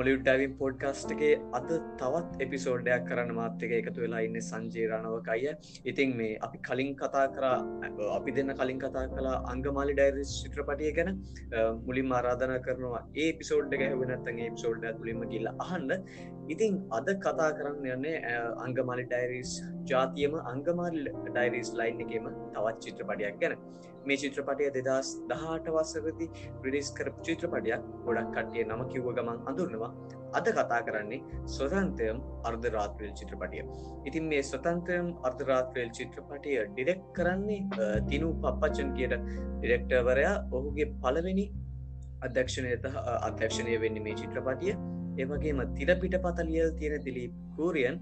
මොලිව්ඩවින් පොඩ්කාස්ටගේ අද තවත් එපිසෝඩ්ඩයක් කරන්න මාත්‍යක එකතු වෙලා ඉන්න සංජේරණවකය ඉතින් මේ අපි කලින් කතා කරා අපි දෙන්න කලින් කතා කලා අංගමාලි ඩයිරිස් චිත්‍රපටිය ගැන. මුලින් ආරාධන කරනවා ඒ පිසෝඩ් එක හැවෙනත්තගේ පිසෝඩ් තුලින්ම කියල්ල අහන්න. ඉතින් අද කතා කරන්න යන්නේ අංගමාලි ඩයිරිස් ජාතියම අංගමාල් ඩයිරිස් ලයින් එකම තවත් චිත්‍රපටයක් ගැන. මේ චිත්‍රපටය දෙදස් දහට වස්සරදි ප්‍රඩිස් කරපු චිත්‍රපටයක් ගොඩක් කට්ටිය නම කිව්ව ගමන් අඳුරනවා. අද කතා කරන්නේ ස්වතන්තයම් අර්ධරාත්‍රල් චිත්‍රපටිය. ඉතින් මේ ස්වතන්තයම් අර්ධරාත්‍රල් චිත්‍රපටිය ඩිරෙක්් කරන්නේ තිනු පප්පච්චන් කියට ඩිරෙක්ටර්වරයා. ඔහුගේ පලවෙනි අධ්‍යක්ෂණයත අධ්‍යක්ෂණය වෙන්න මේ චිත්‍රපටිය. ඒවගේම තිරපිට පතලියල් තියෙන දිලීප් කූරියන්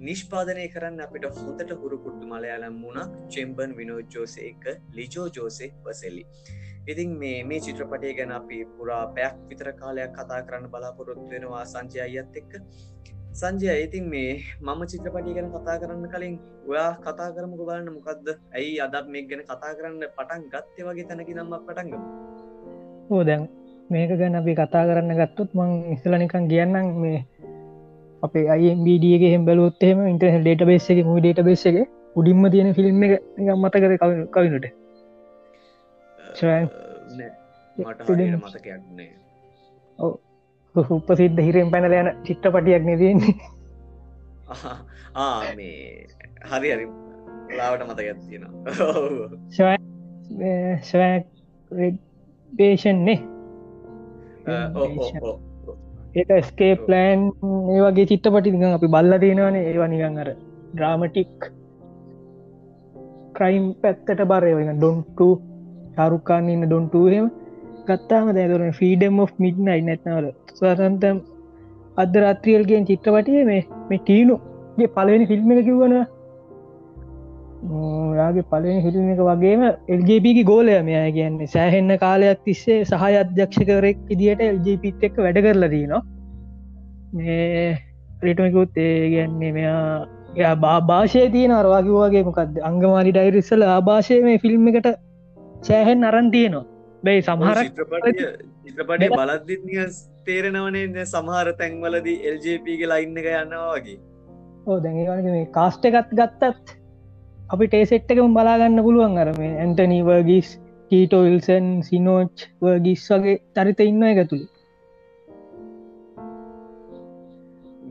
නිෂ්පාදනය කරන්න අපිට හොඳට හුරුකුට්ටු මලයාලම් මුණක් චෙම්බන් විනෝ ජෝසේ එක ලිජෝ ජෝසේ වසෙල්ලි ඉතින් මේ මේ චිත්‍රපටය ගැන අපි පුරා පැයක් විතර කාලයක් කතා කරන්න බලාපොරොත්තු වෙනවා සංජය අයත් එක්ක. සංජය ඉතින් මේ මම චිත්‍රපටිය ගැන කතා කරන්න කලින් ඔයා කතා කරම ගොබලන්න මොකක්ද ඇයි අදත් මේ ගැන කතා කරන්න පටන් ගත්තය වගේ තැනකි නම්ම පටන්ග ඕ දැන් මේක ගැන අපි කතා කරන්න ගත්තුත් මං ඉස්සලනිකන් කියන්නම් මේ අපේ අයිබඩියගේ හෙම් බැලුවොත්තේම ඉන්ටර්හ ඩේට බේස එක මු ඩේට බේස එක උඩින්ම තියෙන ෆිල්ම් එක මතකද කවිනට? මතකයක්නේ සුප්ප සිද්ධ හිරෙන් පැනල යන චිත්‍රපටියක් නෙදන්නේ මේ හරි හරි. ලාවට මතකත් තියෙනවා. පේෂන්නේ ඒක ස්කේ ප්ලෑන් ඒ වගේ චිත්‍රපටි නිකන් අපි බල්ල තියෙනවනේ. ඒවා නිකන් අර ඩ්‍රාමටික් ක්‍රයිම් පැත්තට බරය ඩොන්ට චාරුකාන්න ඉන්න ඩොන්ටුවහෙම ගත්තාම දැකරන ෆීඩම් of මිඩ්නයි නැත්නවල සරන්තම් අද රත්‍රියල්ගෙන් චිත්‍රපටිය මේ මේ ටීනුගේ පලවෙනි ෆිල්ම් එක කිව්වන යාගේ පලවෙනි හිල්ම එක වගේම එල්ජපිගේ ගෝලය මෙය කියන්නේ. සෑහෙන්න කාලයක් තිස්සේ සහය අධ්‍යක්ෂකරෙක් ඉදිට එල්ජපිත් එක්ක වැඩ කරලා දීනවා. මේ ප්‍රටමකුත් ඒ ගැන්නේ මෙයා එයා බා භාෂය තියෙන අරවාකිවගේ මොකක්ද අංගමාලි ඩයිරිස්සල ආභාෂය මේ ෆිල්ම් එකට සෑහෙන් අරන් තියෙනවා. බැයි සමහර චිත්‍රපටය බලද්දිත් තේරෙනවනේ සමහර තැන්වලදී එල්ජපගේ ලයින්න එක යන්නවා වගේ. ඕ දැඟවගේ මේ කාස්ට එකත් ගත්තත් අපි ටේසෙට් එකම බලාගන්න පුළුවන් අරම ඇන්ටනී වර්ගිස් කීටෝල්සන් සිනෝච් වර්ගිස් වගේ තරිත ඉන්න එක තුළ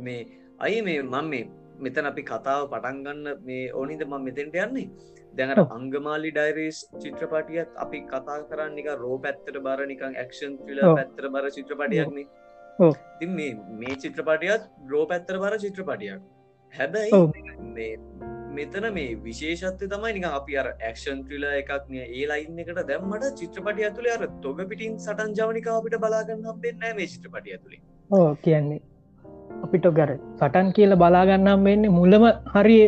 මේ අයි මේ මං මේ මෙතන අපි කතාව පටන්ගන්න මේ ඕනිද ම මෙතෙන්ට යන්නේ. දැනට අංගමාලි ඩයිරස් චිත්‍රපටියත් අපි කතා කරන්නික රෝ පැත්තට බර නිකං ක්ෂන් ල පැත්තර බර චිත්‍රපටියක්න ති මේ මේ චිත්‍රපටියත් රෝ පැත්තර බර චිත්‍රපටියක්. හැබැයි මෙතන මේ විශේෂත්ය තමයි නික අපි අර ඇක්ෂන් ්‍රිල එකක්න ඒ ලයින්න එකට දැම්මට චිත්‍රපටිය ඇතුළේ අර තොග පිටින් සටන් ජවනික අපිට බලාගන්න හම්බෙන්න මේ චිත්‍රපටිය ඇතුළේ ඕ කියන්නේ. අපිට ගැර සටන් කියල බලාගන්නම් වෙන්නේ මුල්ලම හරි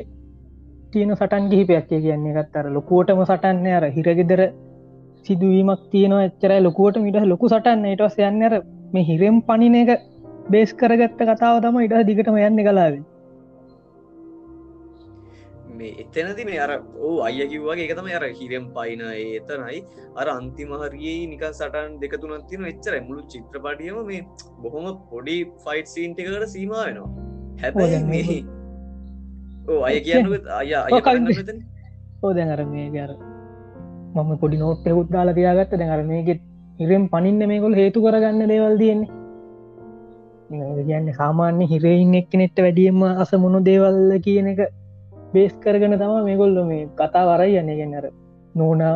තියෙන සටන් ගිහිපයක් කියන්නේ. එකත්තර ලොකුවටම සටන්න අර හිරගෙදර සිදුවීමක් තියෙනවා එච්චරයි. ලොකුවට මිට ලොකු සටන්න එටස් යන්නර මේ හිරෙම් පනින එක බේස් කරගත්ත කතාව තම ඉට දිගටම යන්න කලාවේ මේ එතනති මේ අර ඕ අය කිව්වාගේ එකතම අර හිරම් පයින ඒතනයි අර අන්තිමහරයේ නිකන් සටන් දෙක තුනත් තින එච්චර මුළු චිත්‍රපටියම මේ බොහොම පොඩි ෆයිට් සීන්ටිකට සීමා වෙනවා. හැබැයි මේ ඕ අය කියන්නුවත් අය ඕ දැන් අර මේ ගර මම පොඩි නෝට් එකුත් දාලා තියාගත්ත. දැන් අර මේකෙත් හිරෙන් පනින්න මේකොල් හේතු කරගන්න දේවල් තියෙන්නේ. කියන්න සාමාන්‍ය හිරෙයින් එක්කනෙට්ට වැඩියම අස මොනු දේවල්ල කියන එක බේස් කරගෙන තම මේගොල්ල මේ කතා වරයි යන්න. ගෙන්නර නෝනා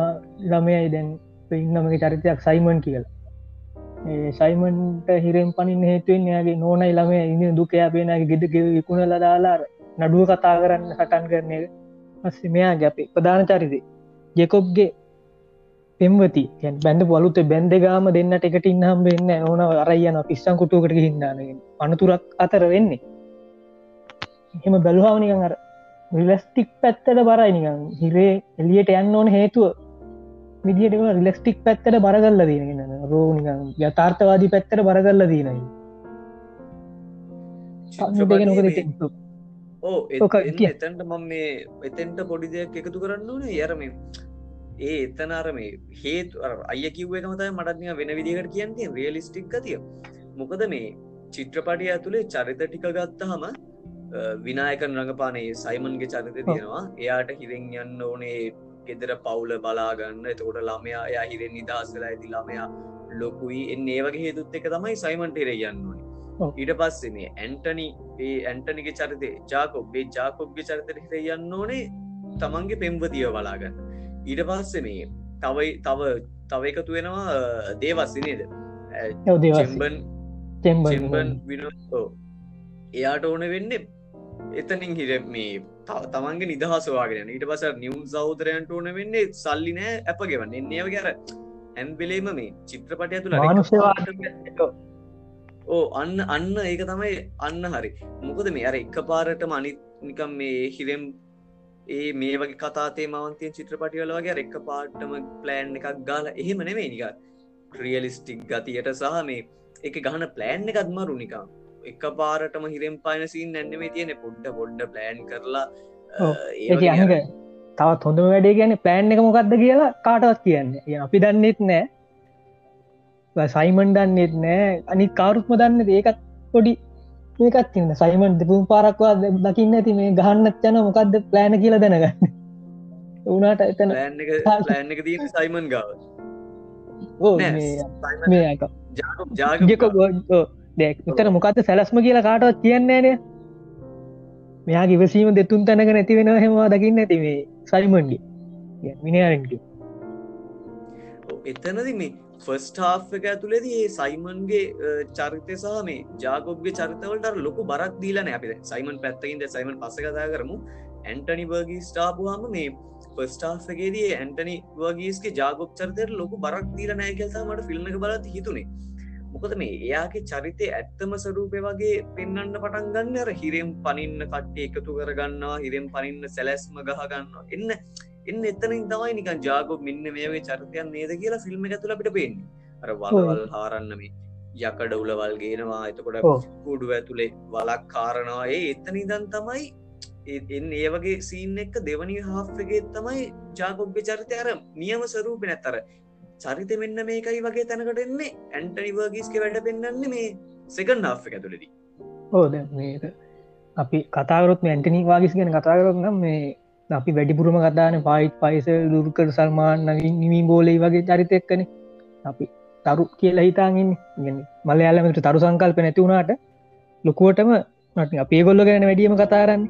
ළමයයි දැන් ඉන්නමගේ චරිතයක් සයිමන් කියලා. සයිමන්ට හිරෙන් පනින් හේතුවෙන් යාගේ නෝනයි ළමය ඉන්න දුකයා පේනගේ ගෙදක විකුණල දාලාර නඩුව කතා කරන්න සටන් කරනය පස්ස මෙයාගේ අපේ ප්‍රධාන චරිතය. ජෙකොබ්ගේ පෙම්වති බැඳ පොලුත බැන්දගාම දෙන්නට එකට ඉන්නම් වෙන්න ඕන අරයන පිස්සං කුටුවකට හින්දානගෙන අනතුරක් අතර වෙන්නේ. එහෙම බැලුහාවනිකන් අර රිලස්ටික් පැත්තට බරයි නිකන්. හිරේ එලියට යන්න ඕන හේතුව විදිට රිලෙක්ස්ටික් පැත්තට බරගල්ල දීනගෙන රෝනිකන් යථාර්ථවාදී පැත්තට බරගල්ල දීනයි එතන්ට මම මේ එතෙන්ට පොඩි දෙයක් එකතු කරන්න ඕන. යරම ඒ එතන අර මේ හේතු අය කිව්ව එකමතයි මටත්නිය වෙන විදිකට කියන්නේ රේලිස්ටික් තිය මොකද මේ චිත්‍රපටිය ඇතුළේ චරිත ටික ගත්තහම විනායකන් රඟපානේ සයිමන්ගේ චරිත තියෙනවා. එයාට හිරෙන් යන්න ඕනේ ගෙදර පවුල බලාගන්න එතකොට ළමයා එයා හිරෙන් නිදහස්සලා ඇති ළමයා ලොකුයි. එන්න ඒ වගේ හේතුත් එක තමයි සයිමන්ට හිර යන්නනේ ඊට පස්සේ මේ ඇන්ටනි ඒ ඇන්ටනිගේ චරිතය ජාකොබ්බේ ජාකොබ්ගේ චරිතර හිර යන්න ඕනේ තමන්ගේ පෙම්වතිය බලාගන්න ඊට පස්සේ මේ තවයි තව තව එකතු වෙනවා දේවස්සිනේද චෙම්බන් චෙම්බන් විනෝ එයාට ඕන වෙන්න එතනින් හිර මේ තමන්ගේ නිදහසවාගෙන ඊට පස නිියම් සෞදරයන්ට ඕන වෙන්නේ සල්ලි නෑ අප ගෙවන්න එන්නේව ගැර ඇම්බිලේම මේ චිත්‍රපටය තුළ ඕ අන්න අන්න ඒක තමයි අන්න හරි. මොකද මේ අර එක පාරට මනිත් නිකම් මේ හිරෙම් ඒ මේ වගේ කතාතේ මවන්තිය චිත්‍රපටියල වගේ එක්ක පාට්ටම ප්ලෑන් එකක් ගාල එහෙම නෙමේ නික ක්‍රියලිස්ටික් ගතියට සහ මේ එක ගහන ප්ලෑන් එකත් මරු නිකම් එක පාරටම හිරෙන් පානසින් නැන්නෙමේ තියෙන පොඩ්ඩ පොඩ්ඩ ප්ලෑන් කරලා ඒ තවත් හොඳ වැඩේ ගැන ප්ලෑන් එක මොකක්ද කියලා කාටවත් කියන්න. අපි දන්නෙත් නෑ. සයිමන් දන්නෙත් නෑ. අනි කාරුත්ම දන්න ඒකත් පොඩි ඒකත් තින්න සයිමන් දෙපුම් පාරක්වා දකින්න ඇති මේ ගහන්නත් යන මොකක්ද ප්ලෑන කියල දැනගන්න. උනාට එතන ප්ලෑන් එක තියෙන සයිමන් ගාව. ජාග දැක් විතර මොකක්ද සැලස්ම කියලා කාටවත් කියන්නේ නෑ මෙයා ඉවසීම දෙතුන් තැනක නැති වෙන හෙමවා දකින්න ඇතිවේ සරිමන්ඩි මිනිරෙන්ටි එතනද මේ ෆස්ටා් එක ඇතුලෙදී ඒ සයිමන්ගේ චරිතය සහ මේ ජාගොබ්ගේ චරිතවලට ලොකු බරක් දීලන අපිට සයිමන් පැත්තකින්ද සයිමන් පස කතා කරමු. ඇන්ටනි වර්ගී ස්ටාපුහම මේ පස්ටාගේදී ඇන්ටනි වගේස්ගේ ජාගොප් චරිතයට ලොකු බරක් දීල නෑකල්තා මට ෆිල්ම් එක බලත් හිතුනේ. මොකද මේ එයාගේ චරිතය ඇත්තම සරූපය වගේ පෙන්න්න පටන් ගන්න? අර හිරෙම් පනින්න කට්ටේ එකතු කරගන්නවා හිරෙම් පනින්න සැලැස්ම ගහගන්නවා. එන්න එන්න එතනින් තමයි නිකන් ජාගෝ මෙන්න මේගේ චරිතයන් නේද කියලා ෆිල්ම් ඇතුල අපිට පේන්නේ. අර වලවල් හාරන්න මේ යකඩ උලවල් ගේනවා. එතකොට කුඩුව ඇතුළේ වලක් කාරනවා ඒ එතනි දන් තමයි එන්න ඒ වගේ සීන් එක්ක දෙවනි හාෆ්ගේ තමයි ජාගොබ්ගේ චරිතය අර නියම සරූපෙන ඇත්තර චරිත මෙන්න මේකයි වගේ තැනකට එන්නේ. ඇන්ටනි වර්ගස්ක වැඩ පෙන්න්නන්නේ මේ සෙකන් නා් ඇතුලදී ඕද මේක අපි කතාවරොත් ඇන්ටනි වාගිස් ගැන කතාකරොත් නම් මේ අපි වැඩිපුරම කතාන පයිත් පයිස දුර්කර සල්මාන් නවින් නිමී බෝලයි වගේ චරිතයක්කන අපි තරු කියලා හිතාගන්න ගෙන මලයාලමට තරු සංකල්ප නැති වුණාට ලොකුවටම නට අපේ ගොල්ල ගැන වැඩියම කතාරන්න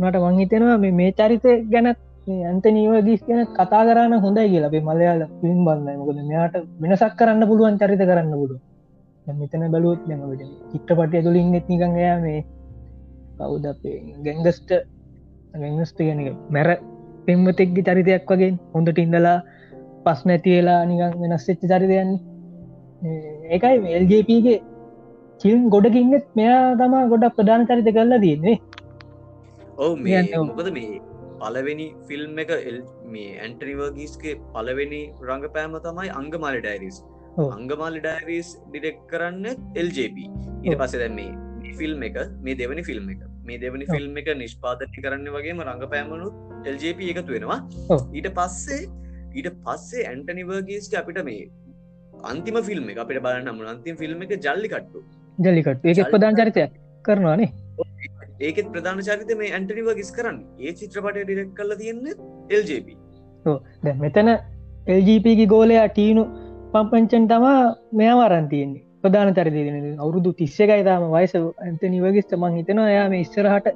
නට මංහිතෙනවා මේ චරිත ගැනත් ඇන්තනීවදීස් ගැන කතා කරන්න හොඳයි කියලා අපේ මලයාල පිම් බන්න මොකද මෙයාට වෙනසක් කරන්න පුළුවන් චරිත කරන්න පුළුව මෙතන බලුවත් දැමට චිත්‍රපටිය තුළින් නෙත්නිකන් එයා මේ කවුද අපේ ගැංගස්ට ගැංගස්ට ගැන මැර පෙම්මතෙක්ගේ චරිතයක් වගේ හොඳට ඉඳලා පස් නැතිවෙලා නිකන් වෙනස් එච්ච චරිතයන්නේ ඒකයි එල්ජපගේ චිල් ගොඩකින්නෙත් මෙයා තමා ගොඩක් ප්‍රධාන චරිත කරලා තියන්නේ ඔව මේ මොකද මේ පලවෙනි ෆිල්ම් එක මේ ඇන්ටනිවර්ගීස්ගේ පලවෙනි රංගපෑම තමයි Angamaly diaries Angamaly diaries direct කරන්න එල්ජප ඉට පස දැ මේ ෆිල්ම් එක මේ දෙවනි ෆිල්ම් එක. මේ දෙවනි ෆිල්ම් එක නිෂ්පාදනය කරන්න වගේම රංගපෑමනු එල්ජප එකතු වෙනවා. ඊට පස්සේ ඊට පස්සේ ඇන්ටනිවර්ගීස්ට අපිට මේ අන්තිම ෆිල්ම් එක අපිට බලන්නම අන්තිම ෆිල්ම් එක ජල්ලිකට්ටු. ජල්ලිකට් ඒක ප්‍රධාන චරිතයක් කරනවානේ ඒකෙත් ප්‍රධාන චරිත මේ ඇන්ටනිව ගිස් කරන්න. ඒ චිත්‍රපටය ඩිරෙක් කල තියෙන්න එල්ජප දැ මෙතන එල්ජපගේ ගෝලයා ටීනු පම්පංචන් තමා මෙයා වරන් තියෙන්නේ. ප්‍රධාන චරිතයගෙන අවුරුදු තිස්සකයි තාම වයිස ඇන්තනිවගස්ට මං හිතනවා එයා මේ ඉස්සරහට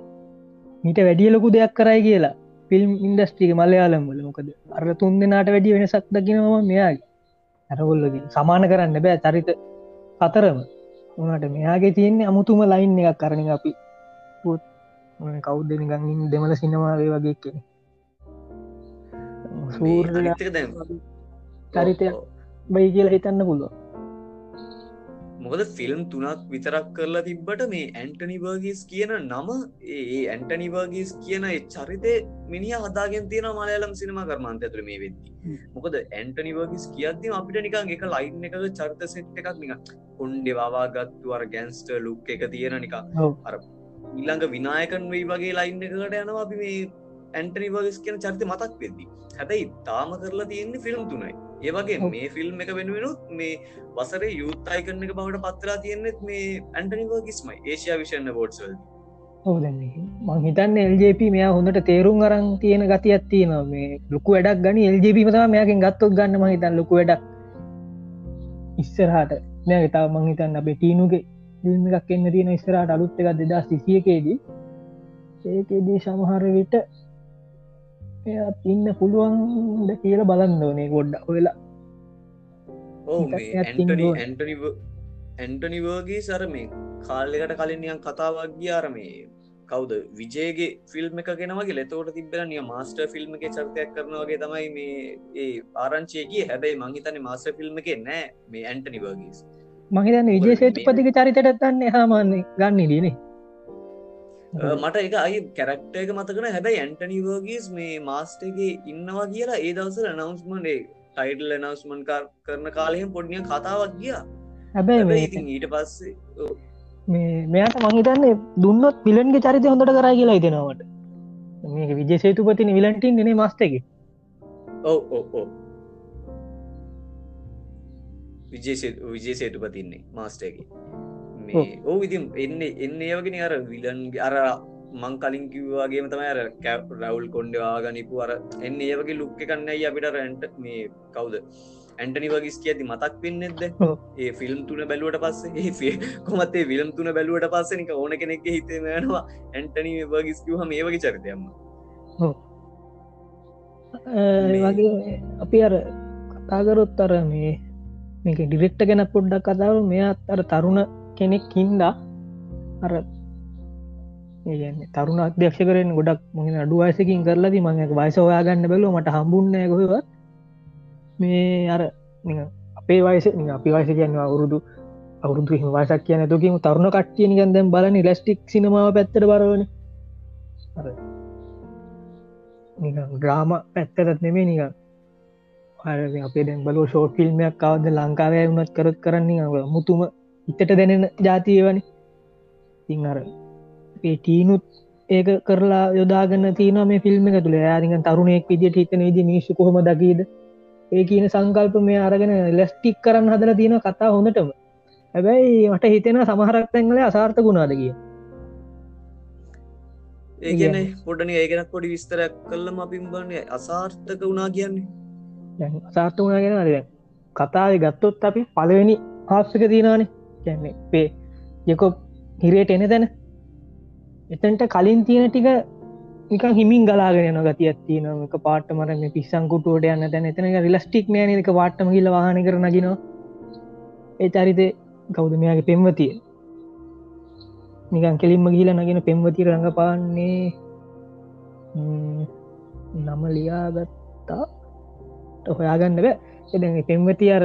මීට වැඩිය ලොකු දෙයක් කරයි කියලා. ෆිල්ම් ඉන්ඩස්ට්‍රික මලයාලම්වල මොකද අර තුන් දෙනාට වැඩිය වෙනසක් දකිනවා මෙයාගේ. ඇරගොල්ලකින් සමාන කරන්න බෑ චරිත අතරම උනට මෙයාගේ තියෙන්නේ අමුතුම ලයින් එකක් කරන අපි පුත් කවුද නිගින් දෙමල සිනමාවේ වගේ කෙන චරිතය බයි කියලා හිතන්න පුළුව මොකද ෆිල්ම් තුනක් විතරක් කරලා තිබ්බට මේ ඇන්ටනිවර්ගිස් කියන නම ඒ ඇන්ටනිවර්ගිස් කියන චරිතය මිනි හදාගෙන් තියෙන මලයලම් සිනම කර්මාන්ත ඇතුර මේ වෙද්දි. මොකද ඇන්ටනිවර්ගිස් කියද්දි අපිට නිකන් එක ලයින් එක චරිත සෙට් එකක් නික කොන්්ඩෙ වාගත්තුවර ගැන්ස්ට ලුක් එක තියෙන නිකා අර ඊළඟ විනායකන් වෙයි වගේ ලයින් එකට යනවා අපි මේ ඇන්ටනි වගස් කියන චරිත මතක් වෙද්දි. හැබැයි තාම කරලා තියෙන්නේ ෆිල්ම් තුනයි. ඒවගේ. මේ ෆිල්ම් එක වෙනුවෙනුත් මේ වසරේ යුත් අයිකරන එක බවට පත්තරලා තියෙන්නෙත් මේ ඇන්ටනිවර්ගිස්මයි ඒශයා විෂන්න බෝඩ්ස්වල් මං හිතන්න එල්ජප මෙයා හොඳට තේරුම් අරන් තියෙන ගතියක් තියෙනවා. මේ ලොකු වැඩක් ගනි එල්ජපීම තම මෙයාකින් ගත්තොත් ගන්න මහිතන් ලොකු වැඩක්. ඉස්සරහට මෙයාගේ තාව මං හිතන්න අපේ ටීනුගේ ිල්ම එකක් එන්න තියෙන ඉස්සරහට අලුත් එකක් දෙදා සිසියකේදී ඒකේදී සමහර විට එයාත් ඉන්න පුළුවන්ද කියල බලන්න ඕනේ ගොඩ්ඩ ඔවෙලා ඇන්ටනිවර්ගේ සර මේ කාල්ලෙකට කලින්නියන් කතාවක් ගියාර මේ කවුද? විජයගේ ෆිල්ම් එක ගෙනවගේ ලෙතෝට තිබෙන නිය මාස්ට ෆිල්ම් එක චර්තයක් කරනවගේ තමයි මේ ඒ ආරංචයගේ හැබැයි මංහිතන මාස්ට ෆිල්ම් එක නෑ මේ ඇන්ටනිවර්ගේස් මහිතන්න විජේසේතු පතික චරිතටත් තන්න හාමාන්නේ ගන්න දනේ මට එක අයි කැරක්ට එක මතකන හැබැයි ඇන්ටනිවර්ගේස් මේ මාස්ටගේ ඉන්නවා කියලා ඒ දවසල නවස්මන්ේ ටයිටල් නවස්මන් කරන කාලයෙන් පොඩ්නිය කතාවක් ගියා. හැබැයි මේ- ඊට පස්සේ. මේ මෙයාට මහිතන්නේ දුන්නොත් පිලන්ගේ චරිතය හොඳට කරා කියලා හිතෙනවට මේක විජේසේතුපතින විලන්ටින් නේ මස්තක ඔව් ඔව් ඔව් විජේ විජේසේතුපතින්නේ මාස්ටගේ මේ ඕ ඉතින් එන්න එන්න ඒවගෙන අර විලන්ගේ අර මං කලින් කිව්වාගේම තමයි අර කැප් රවුල් කොන්්ඩවාගනිපු අර එන්න ඒවගේ ලුක්ක කන්නයි අපිට රැන්ට මේ කවුද? ඇන්ටනි වගේස් කියති මතක් පෙන්නෙද ඔව්. ඒ ෆිල්ම් තුන බැලුවට පස්සේ ඒ කොමත්තේ විලම් තුන බැලුවට පස්සෙනික ඕන කෙනෙක් හිතේම යනවා ඇන්ටනි වගේස් කිවහ මේ වගේ චරිතයම වගේ අපි අර කතාගරොත් අර මේ මේක ඩිරෙක්ට ගැන පොඩ්ඩක් කතාව. මෙයාත් අර තරුණ කෙනෙක් හින්දා අර ඒගන්නේ තරුණ අධ්‍යක්ෂ කරෙන් ගොඩක් මගෙන අඩු අයසකින් කරලදී මඟ වයිස ඔයාගන්න බැලු මට හම්බුන්න ගොවත් මේ අර නිකන් අපේ වයස නිකන් අපි වයස කියන්න අවුරුදු අවුරුදු හිම වයසක් කියන තුකින් තරුණ කට්ටිය නිකන් දැම් බලන ලස්ටික් සිනමාව පැත්තට බරවන. අර නිකන් ග්‍රාම පැත්තටත් නෙමේ නිකන් අර අපේ දැන් බලෝ ෂෝට් ෆිල්ම්මයක් කවද ලංකාවය වුණත් කරත් කරන්නේ මුතුම ඉතට දැනෙන ජාතියවනි තිං අර ටීනුත් ඒක කරලා යොදාගන්න තියන මේ ෆිල්ම් එක තුළ. යාරික තරුණෙක් විදිට හිතන විදි මිනිස්සු කොහොම දකීද ඒ කියන සංකල්ප මේ අරගෙන ලෙස්ටික් කරන්න හදල තියෙන කතා හොඳටම. හැබැයි මට හිතෙන සමහරක් තැන්ගල අසාර්ථ ගුණාද කිය ඒගැන පොඩන ඒගෙනක් පොඩි විස්තරයක් කල්ලම අපිම්බන්නේ අසාර්ථක වුණා කියන්නේ. දැන් අසාර්ථ වුණා ගෙන අද කතාව ගත්තොත් අපි පලවෙනි ආස්සක තියනානේ කැන්නේ පේ යකො හිරේට එන තැන. එතන්ට කලින් තියෙන ටික නිකන් හිමින් ගලාගෙන යන ගතියක් තියෙන එක පාට මරන්න පිස්සංකුටුවට යන්න තැන. එතන රිලස්ටික් නෑන එක පාට්ටම කියල වාහන කර නගිනවා. ඒ චරිත කෞද මෙයාගේ පෙම්වතිය? නිකන් කෙලින්ම ගිල නගෙන පෙම්වති රඟපාන්නේ ම්, නම ලියාගත්තා හොයාගන්න බෑ. එ පෙම්වති අර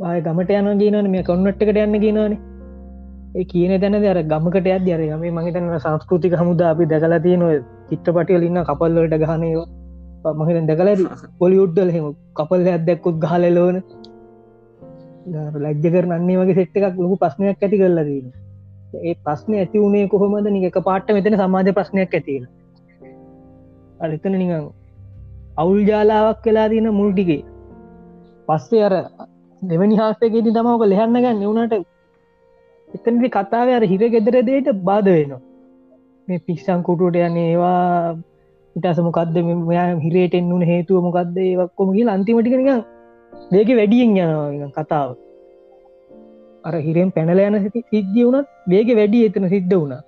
ආය ගමට යන ගීනන මේ කොන්නට්කට යන්න ගෙනවාන ඒ කියන තැන අර ගමකට අද අර මේ මහිතන සංස්කෘතික හමුද අපි දැකලා තියන චිත්‍රපටියල ඉන්න කපල්ලට ගහනයවා මහිතන් දැකල පොලි උඩ්ඩල හෙම කපල්ල අදැක්කුත් ගහලලෝන ලජ්ජ කරන්නේ වගේ සෙට් එකක් ලොකු ප්‍රශ්නයක් ඇති කරලා දීම ඒ ප්‍රශ්න ඇති වුණේ කොහොමද? නික පාට්ට මෙතන සමාජ ප්‍රශ්නයක් ඇතිල අරිතන නිකං අවුල් ජාලාවක් වෙලා තියන මුල්ටිගේ පස්සේ අර දෙවනි හාස්තකේදී තමවක ලෙහන්න ගන්න. එවුණට එතනදි කතාව අර හිර ගෙදර දේට බාධ වෙනවා. මේ පිස්සං කුටුවට යන්න ඒවා ඉටස මොකක්ද මෙයා හිරේටෙන් වුන හේතුව මොකක්ද ඒවක්කොමගේ අන්තිමටිකනික මේක වැඩියෙන් යනවා කතාව. අර හිරෙන් පැනල යන සිති සිද්ධිය වුණත් වේග වැඩි එතන සිද්ධ වුණා.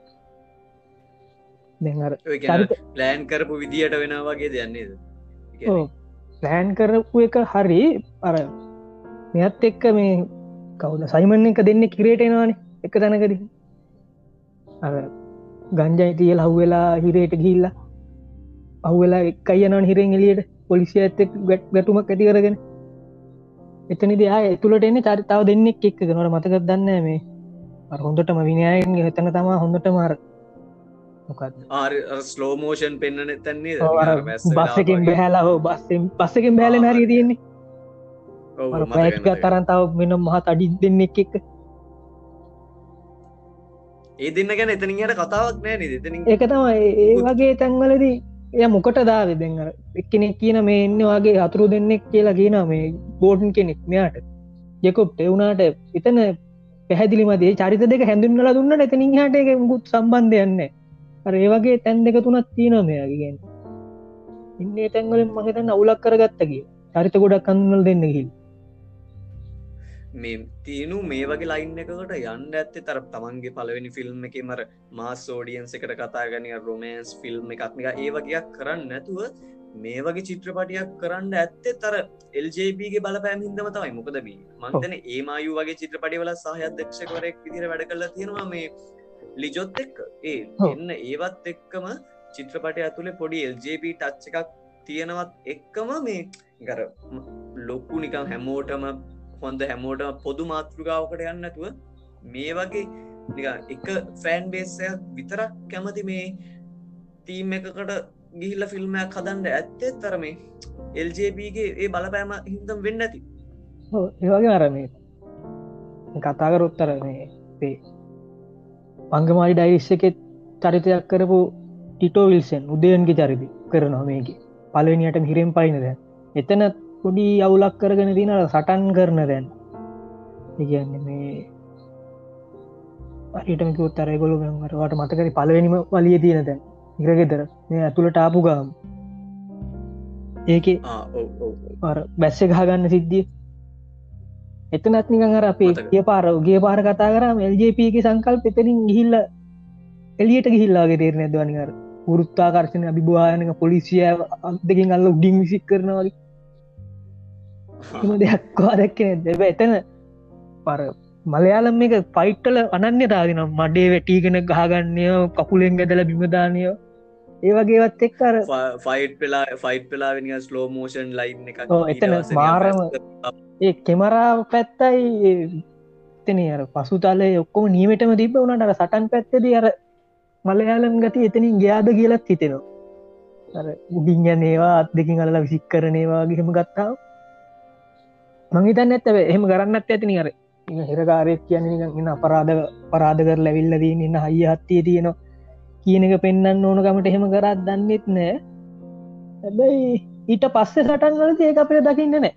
ප්ලෑන් කරපු විදිහට වෙන වගේ දෙයන්නේද ප්ලෑන් කරපු එක හරි අර මෙත් එක්ක මේ කවුද සයිමන් එක දෙන්න කිරේට එනවානේ එක තැනකද. අර ගංජයි තියල හව්වෙලා හිරේට ගිල්ල අව්වෙලා එකයියනන් හිරෙන් එලියට පොලිසිය ඇත්තෙක් ගැට් ගැටුමක් ඇති කරගෙන. එතනිද ආය ඇතුළට එන්න චරිතාව දෙන්නෙක් එක්ක නොට මතකත් දන්න මේ. අර හොඳටම විනයායෙන් හතන තමා හොඳට මාර මොකක්ද ස්ලෝමෝෂන් පෙන්න්න තැන්නේ බස්සකින් බැහලා හෝ බස්සෙන් පස්සකින් බෑල හරි තියෙන්නේ. පැට්ක තරන්තාව මෙන මහත් අඩි දෙන්නෙක් එක්ක. ඒ දෙන්න ගැන එතනියට කතාවක් නෑ එතනින් එක තම ඒ වගේ තැන්වලදී එය මොකට දාව? දෙන්න එක්කෙනෙක් කියන මේ එන්න වගේ අතුරු දෙන්නෙක් කියලා කියන මේ බෝඩන් කෙනෙක් මෙයාට. යකොප්ට එවුනාට එතන පැහැදිලි මදේ චරිත දෙක හැඳුන්නල දුන්නට එතනින් හට එක මුකුත් සම්බන්ධයන්න ඒ වගේ තැන් දෙක තුනත් තියෙන මෙයාගෙන් ඉන්නේ තැන්වලින් මහිතන්න අවුලක් කරගත්තගේ චරිත ගොඩක් කඳුනල් දෙන්න හිල් මේ තියනු මේ වගේ ලයින් එකකට යන්න ඇත්තේ තර තමන්ගේ පලවෙනි ෆිල්ම් එක මර මාස් ෝඩියන්ස එකට කතාගනය රොමන්ස් ෆිල්ම් එකක්නික ඒ වගේයක් කරන්න නැතුව මේ වගේ චිත්‍රපටියක් කරන්න ඇත්තේ තර එල්ජබගේ බලපෑම් හිදම තමයි. මොකදබී මන්තන ඒමායු වගේ චිත්‍රපටි වල සහයදක්ෂකවරෙක් විදිර වැඩ කල තියෙනවා මේ ලිජොත් එක් ඒ එන්න ඒවත් එක්කම චිත්‍රපටය ඇතුළේ පොඩි එල්ජබ ටච්ච එකක් තියෙනවත් එක්කම මේ ගර ලොක්කු නිකම් හැමෝටම හොඳ හැමෝට පොදු මාතෘගාවකට යන්නතුව මේ වගේ එක ෆෑන් බේසයක් විතරක් කැමති මේ තීම් එකකට ගිහිල්ල ෆිල්ම්මයක් හදන්ඩ ඇත්තේ තරමේ එල්ජබගේ ඒ බලපෑම හිදම් වෙන්න ඇති ඒවගේ අරමේ කතාකරොත්තර මේ පංගමයි ඩයිස්සකෙත් චරිතයක් කරපු ටිටෝ විල්සෙන් උදයන්ගේ චරිති කරනවා මේක. පලවෙනියට හිරෙන් පයිනද එතන පොඩි අවුලක් කරගෙන තිනට සටන් කරන දැන්. ඉගන්න මේ අටමක උත්තරයගොලු මට මතකරි පලවෙනිම වලිය තියෙන දැන්. ඉරගෙදර. මේ ඇතුළට ආපු ගාම්. ඒක බැස්ස ගහගන්න සිද්ධිය එතනත් නිකන් අර අපේ කිය පාර ගේ පාර කතා කරම එල්ජපක සංකල් පෙතරින් ගිහිල්ල එලියට ගිහිල්ලාගේ තේරන දවනිකර පුරුත්තාකර්ශන අභිභවායනක පොලිසිය දෙකින් අල්ල උඩින් විසික් කරනවාගේ එම දෙයක්වා දැක්කන දෙබ එතන පර මලයාලම් එක පයිට්ටල අනන්‍ය තාදිනම් මඩේ වැටීගෙන ගහගන්නය කකුලෙන් ගැදල බිමදානය ඒවගේවත් එක්කර ෆයිට් පෙලා ෆයිට් පෙලා වෙනි ස්ලෝ මෝෂන් ලයින් එක එතන මාරම ඒ කෙමරාව පැත්තයි එතන අර පසු තලය ඔක්කොම නීමටම තිබ වනට සටන් පැත්තද අර මලයාලම් ගති එතනින් ගයාද කියලත් හිතෙනවා. උඩින් යනේවා අත් දෙකින් අල්ලා විසික් කරනේවාගේහෙම ගත්තාව මංහිතන්න ඇත්තව එහෙම කරන්නත් ඇතිනි අර හිරකාරයක් කියන ඉන්න අපරාධ පරාධ කර ලැවිල්ල දී ඉන්න හයිය හත්තිය තියෙනවා කියන එක පෙන්න්න ඕනකමට එහෙම කරත් දන්නෙත් නෑ. හැබැයි ඊට පස්සේ සටන් වලද ඒ අපේ දකින්න නෑ.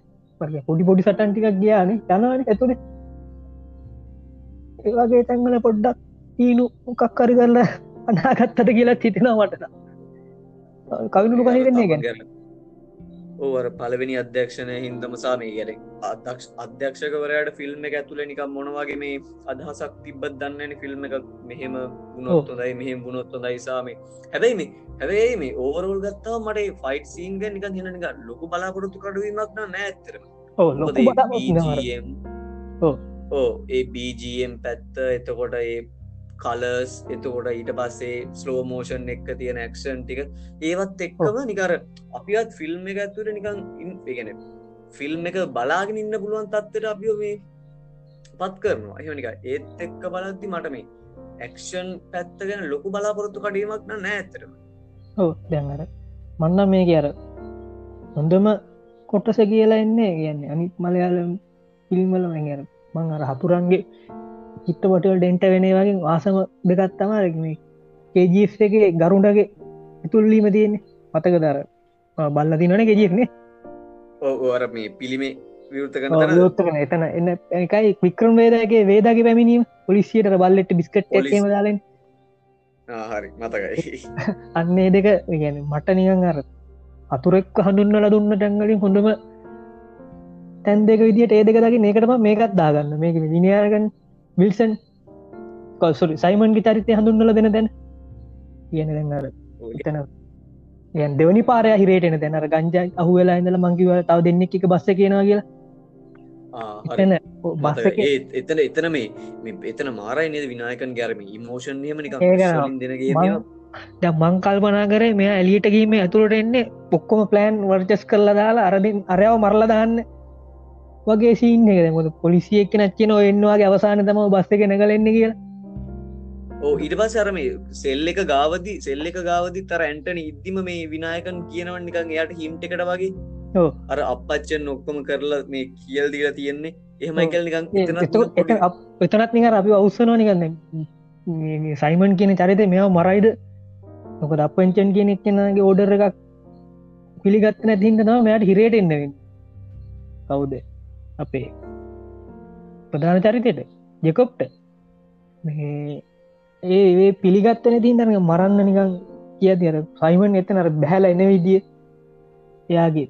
පොඩි පොඩි සටන් ටිකක් ගියාන. යනවාන ඇතුළේ ඒවාගේ තැන්වල පොඩ්ඩක් ඊනු මොකක් කරි කරලා අනාගත්තට කියලා හිතෙනවා මටන කවිනුළු පහිරන්නේ ගැන ඕවර පලවෙනි අධ්‍යක්ෂණය හින්දමසා මේ ගැන අදක්ෂ අධ්‍යක්ෂකවරයට ෆිල්ම් එක ඇතුළ නිකම් මොනවගේ මේ අදහසක් තිබ්බත් දන්නන ෆිල්ම් එක මෙහෙම ගුණොත්තුොදයි මෙහෙම ගුණොත්තු දයිසාමේ හැබැයි මේ හැබයි මේ ඕවරෝල් ගත්තාව මට ෆයිට් සීන්ග නිකන් හෙනනික ලොකු බලාපොරොත්තු කඩුවීමක් නෑ ඇතරම ඕ ඒ BGM පැත්ත එතකොට ඒ කලස් එතකොට ඊට පස්සේ ස්ලෝ මෝෂන් එක්ක තියෙන ඇක්ෂන් ටික. ඒවත් එක්කම නිකර අපිත් ෆිල්ම් එක ඇතුර නිකං ඉන්ගෙන ෆිල්ම් එක බලාගෙන ඉන්න පුළුවන් තත්වට අපිෝ මේ පත් කරනවා. එහනික ඒත් එක්ක බලද්දි මට මේ ඇක්ෂන් පැත්තගෙන ලොකු බලාපොරොත්තු කඩීමක් නෑ ඇතරම ඕ දැන්ර මන්න මේ කියර හොඳම කොටස කියලා එන්නේ කියන්නේ අනිත් මලයාලම් ෆිල්ම්වල මැර මං අර හතුරන්ගේ චිත්තපටවල් ඩෙන්ට වෙන වගේ ආසම දෙකත් තමාරක්ම කේජීස් එක ගරුන්ටගේ තුල්ලීම තියෙන්නේ. මතක දර බල්ල තිනන ගෙජියක්නේ ඕර මේ පිළිමේ විවෘතකන එතන එන්න එකයි වික්‍රම් වේදගේ වේදගේ පැමිණීම. පොලිසියට බල්ලෙට බිස්කට් දාලෙන්. හරි මතකයි. අන්නේ දෙක ගැන මට නිකන් අර අතුරෙක් හඳුන්නල දුන්න ටැන්ගලින් හොඳම තැන් දෙක විදිට ඒ දෙක දකි ඒකටම මේකත් දාගන්න. මේක විනියාගන්න විල්සන් කොල්සුරි සයිමන්ගේ චරිතය හඳුන්නල දෙන දැන? කියන දැන්නර එතන. ගැන් දෙවනි පාරය හිරේටන තැනර ගංජයි අහු වෙලා ඉඳල මංකිව තව දෙන්නෙක් එක බස්ස කියනවා කියලා එතන එතන එතන මේ එතන මාරයි නද විනායකන් ගැරම ඉමෝෂන් නියම නික මං කල්පනා කරේ මෙය ඇලියට ගීම ඇතුළට එන්නේ පොක්කොම ප්ලෑන් වර්චස් කරලා දාලා අරදින් අරයාව මරලා දාන්න වගේ සීන් එක මොද පොලිසියෙක් නැච්චන එන්නවාගේ අවසාන තම බස්ස එක නැකලෙන්න කියලා. ඕ ඉට පස් අරම සෙල් එක ගාවදි සෙල් එක ගාවදි තර ඇන්ටන ඉද්දිම මේ විනායකන් කියනවන් නිකන් එයාට හිම්ට එකට වගේ. අර අපච්චන් ඔක්කොම කරලා මේ කියල් දිල තියෙන්නේ. එහෙමයි කල් නිකන් එතනත් නික අපි අවස්සනෝ නිකන්න සයිමන් කියන චරිතය මෙයාව මරයිද? මොකද අපපංචන් කියෙනෙක් කෙනගේ ඕඩර එකක් පිළිගත්ත නැතින්ට තම මෙයට හිරයට එන්නවෙන් කවුද අපේ ප්‍රධාන චරිතයට ජෙකොප්ට ඒ පිළිගත්ත නැතින් තරග මරන්න නිකං කිය තිර සයිමන් එත නර බැහල එන විදිිය එයාගේ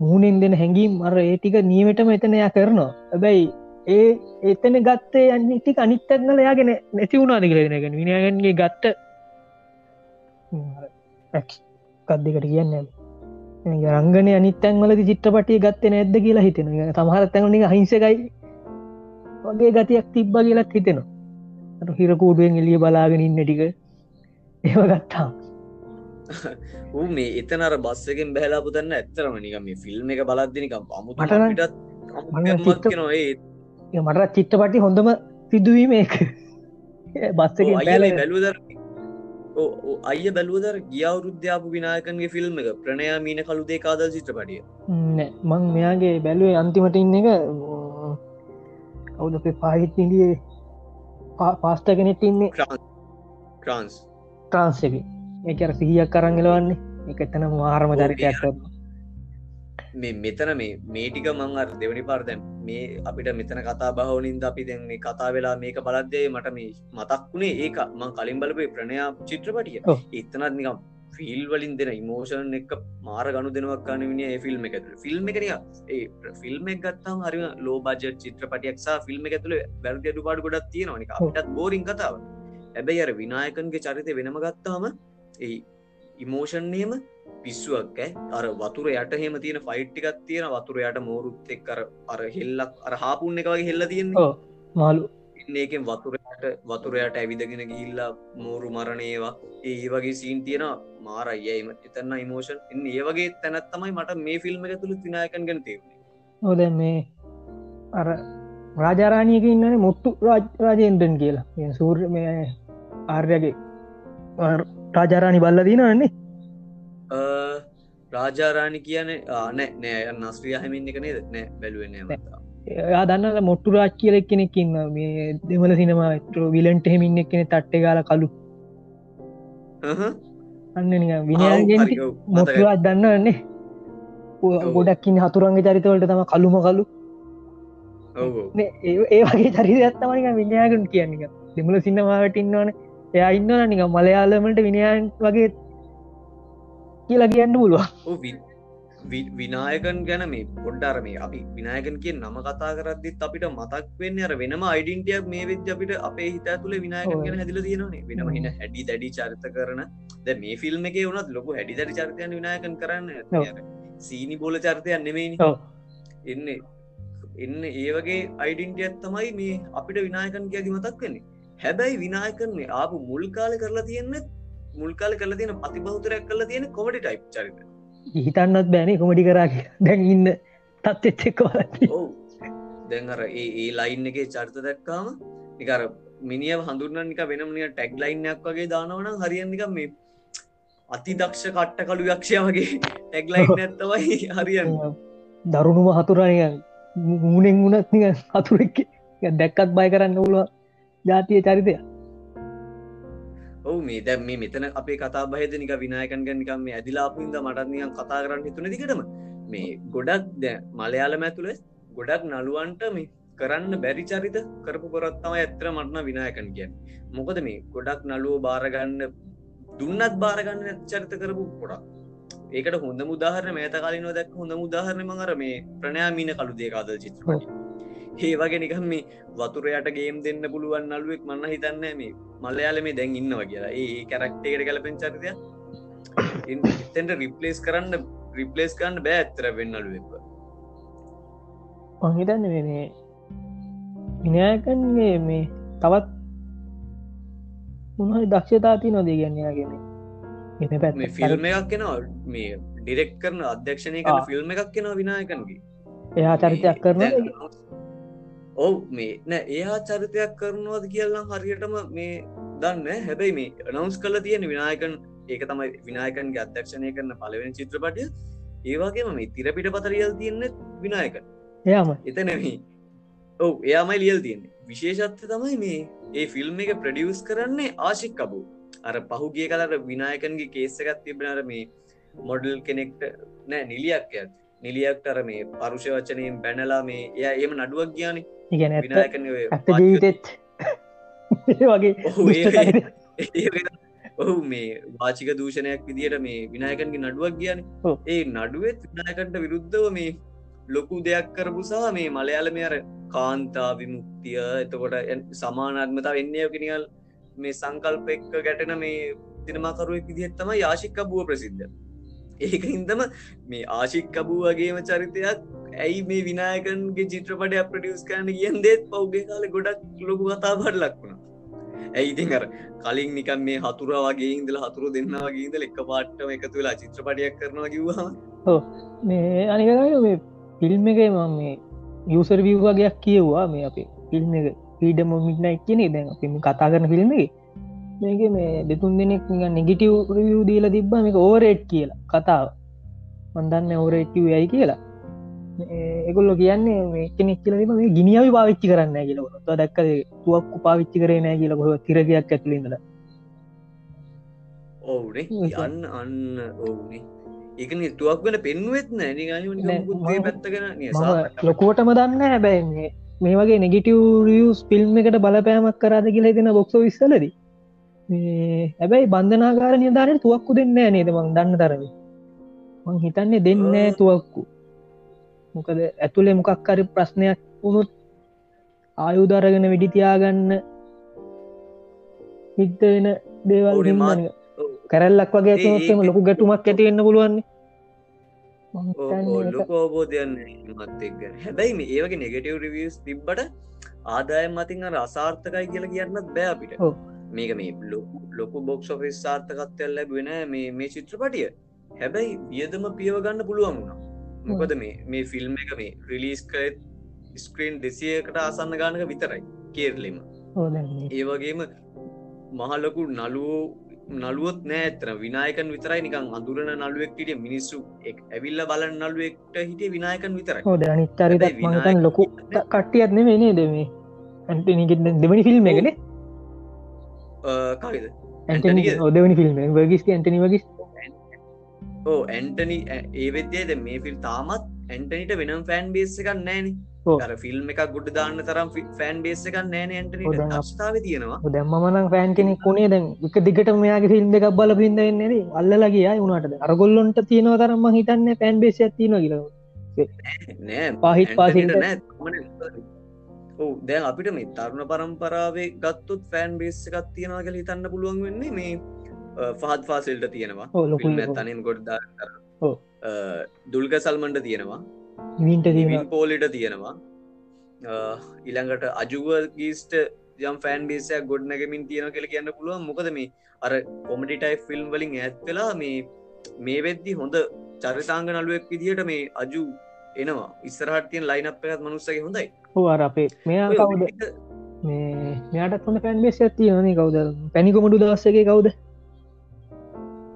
මූනෙන් දෙන හැඟීම් මර ඒටික නියමටම එතනයා කරනවා. ඇබැයි ඒ එතන ගත්තේ අනිටික අනිත්තක්නල යාගෙන නැති වුණනාද කියලගෙනගෙන විනාගන්ගේ ගත්ත කද්දකට කියන්න රංගන අනිත්තැන්වලද චිත්‍රපටිය ගත්තේ නැද්ද කියලා හිතෙන සමහරත්තැනි හිංසකයි වගේ ගතියක් තිබ්බ කියලත් හිතෙනවා. හිරකූඩුවෙන් එලිය බලාගෙන ඉන්න ටික. ඒව ගත්තා ඌ මේ එතනර බස්සකෙන් බැහලා පුතන්න ඇත්තරම නික මේ ෆිල්ම් එක බලද්දිනිකම් අමුටත් නොඒ මටත් චිත්‍රපටි හොඳම සිදුවීම එක බස්සක බැලුදර අය බැලුවදර ගියවුරුද්ධ්‍යාපු විනායකන්ගේ ෆිල්ම් එක? ප්‍රණයා මීන කළුදේ කාදල් චිත්‍රපටිය. මං මෙයාගේ බැලුවේ අන්තිමට ඉන්න එක කවුද අපේ පාහිත් ඉදියේ පාස්ට කෙනෙට ඉන්නේ. ට්‍රන්ස් ට්‍රන්ස් එක සිහියක් කරංගලවන්නේ එක එතන මාරම චරිතයක් මේ මෙතන මේ මේටික මං අර දෙවනි පාර්දැම් මේ අපිට මෙතන කතා බහවනින්ද අපි දැන් මේ කතා වෙලා මේක බලද්දේ මට මේ මතක් වුණේ ඒක. මං කලින් බලපේ ප්‍රණයා චිත්‍රපටිය. එතනත් නිකම් ෆිල් වලින් දෙන ඉමෝෂන් එක මාර ගණු දෙනවක් ගන්න විනි ඒ ෆිල්ම් එක ෆිල්ම් එකනිය ඒ ෆිල්ම් එක ගත්තම් හරි ලෝ බජ චිත්‍රපටියක්සා ෆිල්ම් එක තුළ වැරදි අඩු පාඩු ගොඩක් තියෙනවානික අපටත් බෝරින් කතාව ඇබැයි අර විනායකන්ගේ චරිතය වෙනම ගත්තාම ඒ ඉමෝෂන්නේම පිස්සුවක් අර වතුර යට හෙම තියෙන ෆයිට්ටිකත් තියෙන වතුර යට මෝරුත් එක් කර අර හෙල්ලක් අර හාපුන්න එක වගේ හෙල්ල තියෙන මාලු ඒකෙන් වතුරයට වතුරයට ඇවිදගෙන ගිල්ලා මෝරු මරණේවා ඒ වගේ සීන් තියෙන මාර අයම එතන්න ඉමෝෂන් එන්න ඒ වගේ තැනත් තමයි මට මේ ෆිල්ම් එක තුළ තිනායකන් ගැන තේරුණේ හොද මේ අර රාජාරාණයක ඉන්නන මුත්තු රාජේන්ද්‍රන් කියලා. සූර් මේ ආර්යගේ රාජාරාණි බල්ල දිනන්නේ රාජාරාණි කියන නෑ නෑ නස්ත්‍රිය හමින් එක නේද? නෑ බැලුවෙන එයා දන්න මොට්ටු රාජ් කියලෙක් කෙනෙක්කින්න මේ දෙමල සිනමා ට්‍රෝ විලන්ට හෙමින් එක් කෙනෙ තට්ටේ ගාල කලු අන්න විනාගෙන් මොටරාජ් දන්න වන්නේ ගොඩක්කින් හතුරන්ගේ චරිතවලට තම කළුම කලු ඒ වගේ චරිත ඇත්තමනික විඤ්ඥාගන් කියන්නේ දෙමල සින්නමාවට ඉන්නවන. එයා ඉන්න නික මලයාලමට විනියන් වගේ කියලා කියන්න පුළුවන් විනායකන් ගැන මේ පොඩ්ඩර මේ අපි විනායකන් කිය නම කතා කරදදිත් අපිට මතක් වෙන්න අර වෙනම අයිඩන්ටියක් මේ වෙද්‍ය අපිට අපේ හිත තුළ විනායකන් ගැන හැදිල තියෙනනේ වෙනම හින හැඩි දැඩි චරිත කරන. ද මේ ෆිල්ම් එක වුණත් ලොකු හැඩි දැඩි චරිතයන් විනායකන් කරන්න. සීනි බෝල චරිතයන් නෙමේනි එන්න එන්න ඒ වගේ අයිඩන්ටියත් තමයි මේ අපිට විනායකන් කියකි මතක් වෙන්නේ. හැබැයි විනායකන්නේ ආපු මුල් කාල කරලා තියෙන්න මුල්කාල කල තියෙන අතිබෞතරයක් කල තියෙන කොමටි ටයිප් චරිත හිතන්නත් බෑනේ කොමටි කරා දැන් ඉන්න තත්ච්චෙක්ක දැන්ර ඒ ඒ ලයින් එක චරිත දැක්කාම නිකර මිනිිය හඳුරනික වෙනමනිය ටැක් ලයින්නයක් වගේ දානවන හරියනික මේ අති දක්ෂ කට්ට කළු යක්ෂය වගේ ටැක්ලයින් ඇත්තවයි හරියන්න. දරුණුම හතුරනය මූනෙන් වුණත් නික හතුරෙක් දැක්කත් බය කරන්න උළුව ජාතිය චරිතය ඔව මේ දැම් මේ මෙතන අපේ කතා බහිද නික විනායකන් ගැනිකම් මේ ඇදිලාපුන්ද මටත්නියන් කතා කරන්න හිතුන දිකටම මේ ගොඩක් දැ මලයාලම ඇතුළ ගොඩක් නළුවන්ට මේ කරන්න බැරි චරිත කරපු කොරත්තම ඇත්‍ර මටන විනායකන් කිය මොකද මේ ගොඩක් නළුව බාරගන්න දුන්නත් බාරගන්න චරිත කරපු පොඩක් ඒකට හොඳ මුදාහරන මේත කාලිනව දැක් හොඳ මුදාහරන මඟර මේ ප්‍රණයා මීන කළු දේකාද චිත්‍රපට ඒ වගේ නිකම් මේ වතුරයට ගේම් දෙන්න පුළුවන් නලුවෙක් මන්න හිතන්න මේ මල්ලයාල මේ දැන් ඉන්නවා කියලා. ඒ කැරක්ටේට කලපෙන් චරිතය. එතෙන්ට රිප්ලේස් කරන්න රිප්ලේස් කරන්න බෑ ඇත්තර වෙන්නලුවෙක් මහිතන්න වෙනේ විනයකන්ගේ මේ තවත් උන්හරි දක්ෂතාති නොදී ගන්නයාගෙන එ ෆිල්ම් එකක් කෙනවා මේ ඩිරෙක් කරන අධ්‍යක්ෂණය කන ෆිල්ම් එකක් කෙනවා විනායකන්ගේ. එයා චරිතයක් කරන ඔව් මේ නෑ එයා චරිතයක් කරනවාද කියල්ලා හරියටම මේ දන්න හැබැයි මේ නවස් කල තියෙන විනායකන් ඒක තමයි විනායකන්ගේ අධ්‍යක්ෂණය කරන පලවෙන චිත්‍රපටිය. ඒවාගේම මේ තිරපිට පතරියල් තියන්න විනායක එයාම එතනැවී ඔව් එයාමයි ලියල් තියන්නේ. විශේෂත්ත තමයි මේ ඒ ෆිල්ම් එක ප්‍රඩියස් කරන්නේ ආශික් කබූ අර පහුගිය කලර විනායකන්ගේ කේස්සකත් තිබෙනර මේ මොඩල් කෙනෙක්ට නෑ නිලියක් ඇත් නිලියක්ට අර මේ පරුෂ වචනයෙන් බැනලා මේ එය ඒම නඩුවක් ගියානි. ඉගැන ඇත්ත ජීවිතෙත්. වගේ ඔහු මේ වාචික දූෂණයක් විදියට මේ විනායකන්ගේ නඩුවක් කියන. ඒ නඩුවත් විනායකන්ට විරුද්ධව මේ ලොකු දෙයක් කරපු සහ මේ මලයාලම අර කාන්තා විමුක්තිය එතකොට සමානාත්මතාව එන්නේ කෙනල් මේ සංකල්ප එක්ක ගැටෙන මේ තිනමාකරුවෙක් විදිහත් තම යාශික්ක බුව ප්‍රසිද්ධ ඒක හින්දම මේ ආශික්කබූ වගේම චරිතයක්. ඇයි මේ විනායකන්ගේ චිත්‍රපටය ප්‍රටියස් කරන කියෙන් දෙත් පෞගේ කාල ගොඩක් ලොකු කතාබට ලක්වුණ ඇයිතින් අර කලින් නිකන් මේ හතුර වගේ ඉදල හතුරු දෙන්න වගේ ඉදල එක් පාට්ටම එකතු වෙලා චිත්‍රපටයක් කරනවා කිවවා මේ අනිකයි මේ ෆිල්ම් එක මම මේ යසර් විව් වගේයක් කියව්වා. මේ අපේ ෆිල්ම් එක පීඩම මිට්නයි කියන දැන් අපි මේ කතා කරන ෆිල්ම් එක මේක මේ දෙතුන් දෙනෙක් නෙගිටව් රියව් දීල තිබ්බ මේක ඕරේට් කියලා කතාව. මන්දන්න ඕරේටව යයි කියලා. එකොල්ලො කියන්නේ මේ කෙනෙක් කියල මේ ගිනිියාව පාවිච්චි කරන්න කියලට දක්ක තුවක්කු පාවිච්චි කරේ නෑ කියල හො තිරගයක් ඇතුලින්දල ඔවුනේ. ඒක. යන්න අන්න ඔවුනේ. ඒකන තුවක් වන පෙන්ුවත් නෑ පැත්තගෙන මම ලොකුවටම දන්න හැබැයි මේ- වගේ නෙගිටව් රියස් ෆිල්ම් එකට බලපෑමක් කරාද කියලා දෙන බොක්ස විස්සලද හැබැයි බන්ධනාකාර නිධානය තුවක්කු දෙන්න නේද? මං දන්න තරම. මං හිතන්නේ දෙන්න. තුවක්කු. මොකද ඇතුළේ මොකක්කරි ප්‍රශ්නයක් වුණුත් ආයුදරගෙන විඩිතියාගන්න හිත වෙන දේවල් කැරල්ලක් වගේ ඒක- ලොකු ගැටුමක් ඇතිවෙන්න පුළුවන්නේ. මං හිතන්නේ ඒක- ලොක අවබෝධයන්න මත් එක්ග හැබැයි මේ ඒවගේ නෙගටව රිවියස් තිබ්බට ආදායම් මතින් අර අසාර්ථකයි කියලා කියන්නත් බෑ අපිට. මේක මේ ලොකු ලොකු බොක්ෂ ෆිස් සාර්ථකත්වය ලැබෙන මේ මේ චිත්‍රපටිය. හැබැයි වියදම පියවගන්න පුළුවන් වුණා. මොකද මේ මේ ෆිල්ම් එක මේ රිලිස් කත් ස්ක්‍රීන් දෙසියකට ආසන්න ගානක විතරයි කේර්ලිම ඔව් දැන් මේ ඒ වගේම මහලොකු නලුවෝ නළුවොත් නෑතර විනායකන් විතරයි නිකං අඳුරන නළුවෙක්ටිය මිනිස්සු එක් ඇවිල්ල බලන්න නළුවෙක්ට හිටිය විනායකන් විතරයි. හෝද අනිත්තරතත් හැබැයි මතන් ලොකු කියන්නේ- කට්ටියත් නෙමේ නේද මේ? ඇන්ටනිගෙ දෙවනි ෆිල්ම් එකන කවිද ඔදවනි ෆිල්ම් වගස්ක ඇන්ටනි වගේ ඕ ඇන්ටනි ඒ වෙද්දේද මේ ෆිල් තාමත් ඇන්ටනිට වෙනම් ෆෑන් බේස් එකක් නෑන. අර ෆිල්ම් එකක් ගොඩ දාන්න තරම් ෆෑන් බේස් එකක් නෑන අප- ක්ෂතාව තියෙනවා. දැම්මන ෆෑන් කෙනෙක් කොනේ දැන් එක දිගට මෙයාගේ ෆිල්ම් එකක් බල පින්ද එන්නද අල්ලගේ උනාට අරගොල්ලොන්ට තියෙනව තරම හිතන්න පැන් බේශ තියන කියල. නෑ පහිත් පාසිට නෑ ඔව දැන් අපිට මේ තරුණ පරම්පරාවේ ගත්තුත් ෆෑන් බේස් එකක් තියෙනවා කළ හිතන්න පුළුවන් වෙන්නේ මේ පහත් ෆාසිල්ට තියෙනවා. තනින් ගොඩ්දා. දුල්ග සල්මන්ට තියෙනවා. පෝලිට තියෙනවා. ඉළඟට අජුව ගීස්ට යම් ෆෑන් බේසයක් ගොඩ් නැගමින් තියෙන කෙළ කියන්න පුළුවන්. මොකද මේ අර කොමඩිටයි ෆිල්ම් වලින් ඇත් වෙලා මේ මේ වෙද්දි හොඳ චරිතාංග නලුවෙක් විදිහට මේ අජු එනවා. ඉස්සරහටියන් ලයිනප් එකත් මනුස්සගේ හොඳයි. හෝ අර අපේ මෙයා කවුද? මේ මෙයාට හොඳ පැන් බේශ තියනේ කවුද? පැනිකොමඩු දවස්සගේ කවුද?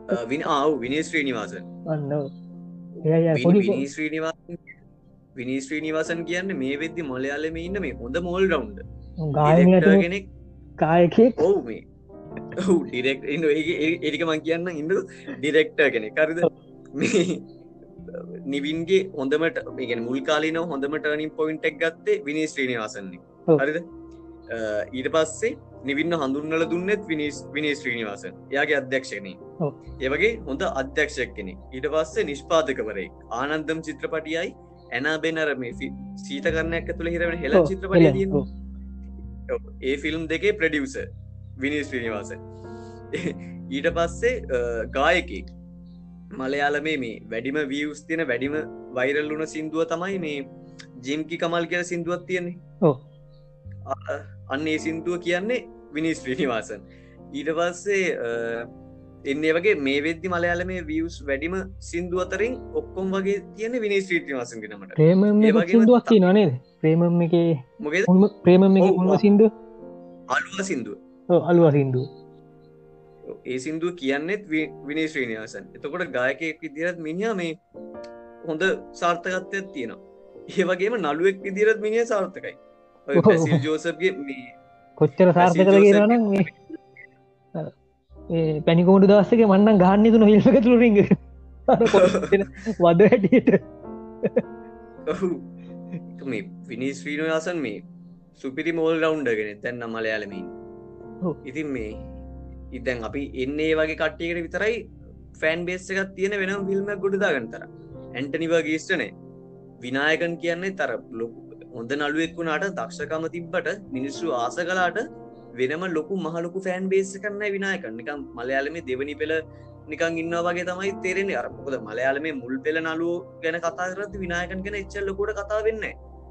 අ, වින ශ්‍රීනිවාසන්. එය පොඩි විනී ශ්‍රීනිවාසන් කියන්න මේ වෙද්දි මොලයාලම ඉන්න මේ හොඳ මොල් රවන්් ගායන ඇති කෙනෙක්. කායකෙක් ඔවු මේ. ඩිරෙක්් ඒක මං කියන්න ඉඳ ඩිරෙක්ටර් කෙනෙ කරද නිවින්ගේ හොඳමට මේගෙන මුල් කාලින හොඳම ටර්නින් පොයින්ටක් ගත්තේ විනී ශ්‍රීනිවාසන්නේ. හරිද? ඊට පස්සේ නිවින්න හඳුන්නල දුන්නෙත් විනිස් විනී ශ්‍රීනිවාසන්. එයාගේ අධ්‍යක්ෂණය. ඒවගේ හොඳ අධ්‍යක්ෂක් කෙනෙ ඊට පස්සේ නිෂ්පාදකවරේ ආනන්දම් චිත්‍රපටියයි ඇනාබෙනර මේ ෆි- සීත කරනයක් තුළ හිරවෙන හෙල චිත්‍රපටිය. ඔව්. ඒ ෆිල්ම් දෙකේ ප්‍රඩියස විනිස් ශ්‍රීනිවාස ඊට පස්සේ ගායකෙක් මලයාලමේ මේ වැඩිම වියස් තියෙන වැඩිම වෛරල් වුණ සිින්දුව තමයි මේ ජිම්කි කමල් කියල සිින්දුවත් තියෙන්නේ. අන්න ඒ සිින්දුව කියන්නේ විනිස් ශ්‍රීනිවාසන්. ඊට පස්සේ එන්නේ වගේ මේ වෙද්දි මලයාලමේ වියස් වැඩිම සිින්දුව අතරින් ඔක්කොම් වගේ තියෙන විනි ශ්‍රීතිවාසන් ගෙනමට ප්‍රේම ති නනේද ප්‍රේමම් එක උල්ම ප්‍රේමම් එක. සිින්දුව අලුව සිින්දුව. අලුව සිින්දුව ඒ සිින්දුව කියන්නෙත් විනි ශ්‍රීනිවාසන්. එතකොට ගායකයෙක් විදිරත් මිනිිය මේ හොඳ සාර්ථකත්වයක් තියෙනවා. ඒ වගේම නළුවෙක් විදිරත් මිනිිය සාර්ථකයි. ජෝසප්ගේ මේ කොච්චර කියරනම් මේ පැනිකෝඩු දස්සක මන්නන් ගන්න තුන හිල්ක තුරින්ග වද හැටියට. මේ පිනිස් ්‍රීනයාසන් මේ සුපිරි මෝල් රවුන්්ඩගෙන තැන්න මලයාලමින් ඔව්. ඉතින් මේ ඉතැන් අපි එන්නේ වගේ කට්ටියකට විතරයි ෆෑන් බේස් එකත් තියෙන වෙනම් ෆිල්ම් ගොඩදා ගන්තර ඇන්ටනිව ගේස්ටනේ විනායකන් කියන්නේ තර ලොකු හොඳ නළුවෙක් වුණාට දක්ෂකම තිබ්බට මිනිස්සු ආස කලාට වෙනම ලොකු මහලොකු ෆෑන් බේස කරන්න විනායකන්. නිකම් මලයාලමේ දෙවනි පෙළ නිකන් ඉන්න වගේ තමයි තේරෙන්නේ. අරපොකද මලයාලමේ මුල් පෙළ නලුව ගැන කතා කරත් විනායකන් ගැන එච්චල්ලකොට කතා වෙන්න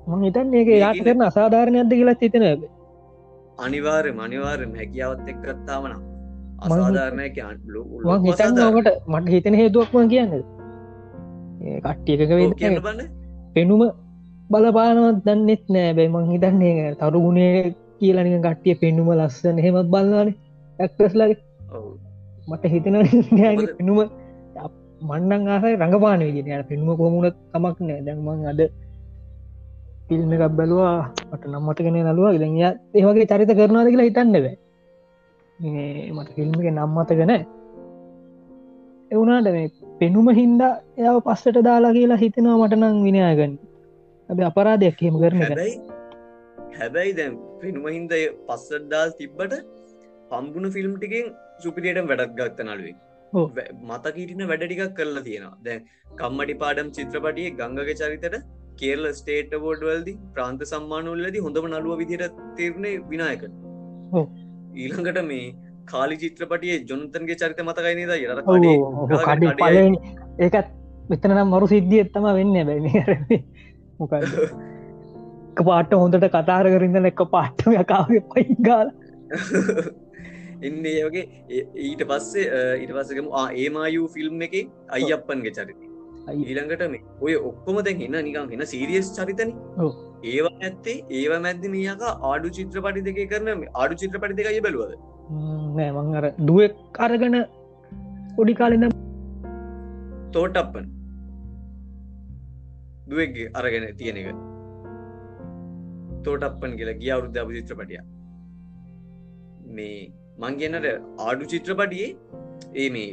මං හිතන් ඒක යාට කරන අසාධාරණයක්ද කියලා හිතන අනිවාර්ය මනිවාර්යම හැකියාවත් එක්කත්තාවන අසාධාරණය මං හිතන්න ඕකට මට හිතන හේතුවක්ම කියන්න. කට්ටියක කියන්න පෙනුම බලපානවත් දන්නෙත් නෑ. බැයි මං හිතන්නේ තරුගුණේ කියලනික කට්ටිය පෙන්නුම ලස්සන හෙමත් බලන්නනේ ඇක්ටස්ලගේ ඔව්. මට හිතන? පෙනුම මන්නන් ආසයි රඟපාන විදින පෙනුම කොමුණත් කමක් නෑ. දැන්මං අද පිල්ම එකක් බැලවා. මට නම්මතකන නලවා ඉදය ඒවගේ චරිත කරනාද කියලා හිතන්න බෑ. මේ මට ෆිල්ම්ක නම්මතකන එවුනාට මේ පෙනුම හින්දා එයාව පස්සට දාලා කියලා හිතනවා මටනං විනයාගන්න ඇබ අපරාධයක් හෙම කරන එක හැබැයි දැන් පෙනුම හින්ද පස්සඩ්දාල් තිබ්බට පම්බුණ ෆිල්ම් ටිකෙන් සුපිරියට වැඩක් ගත්ත නළුවෙක්. ඔව්. මතකීටන වැඩ ටිකක් කරලා තියෙනවා. දැන් කම්මටි පාඩම් චිත්‍රපටිය ගංගක චරිතට කේරල ස්ටේට බෝඩ් වල්දි ප්‍රාන්ත සම්මානවල්ලදි හොඳම නළුව විදිහට තේරණය විනායක ඔව්. ඊළඟට මේ කාලි චිත්‍රපටිය ජොනතන්ගේ චරිත ඔව් කඩි පලෙන් ඒකත් මෙතන නම් මරු සිද්ධිය එත්තම වෙන්න බැයි මොක පාට හොඳට කතාර කරින්ද එක පාට්ටම යකාවේ පයිගාල එන්න ඒගේ ඊට පස්සේ ඊට පස්සකම ඒමායු ෆිල්ම් එක අයියප්පන්ගේ චරිත ඊළඟට මේ ඔය ඔක්කොම දැන් එන්න නිකම් එන්න සීරියස් චරිතන. ඒවා ඇත්තේ ඒවා මැද්ද මේක ආඩු චිත්‍රපටි දෙක කරන ආඩු චිත්‍රපටි දෙකයි බැලුවද? නෑ මං අර දුවෙක් අරගන පොඩි කාලෙද තෝටප්පන්. දුවගේ අරගෙන තියෙන එක. තෝටප්පන් කියලා ගිය අවුරුද්ධ අප චිත්‍රපටිය මේ මං කියන්නට ආඩු චිත්‍රපටියේ ඒ මේ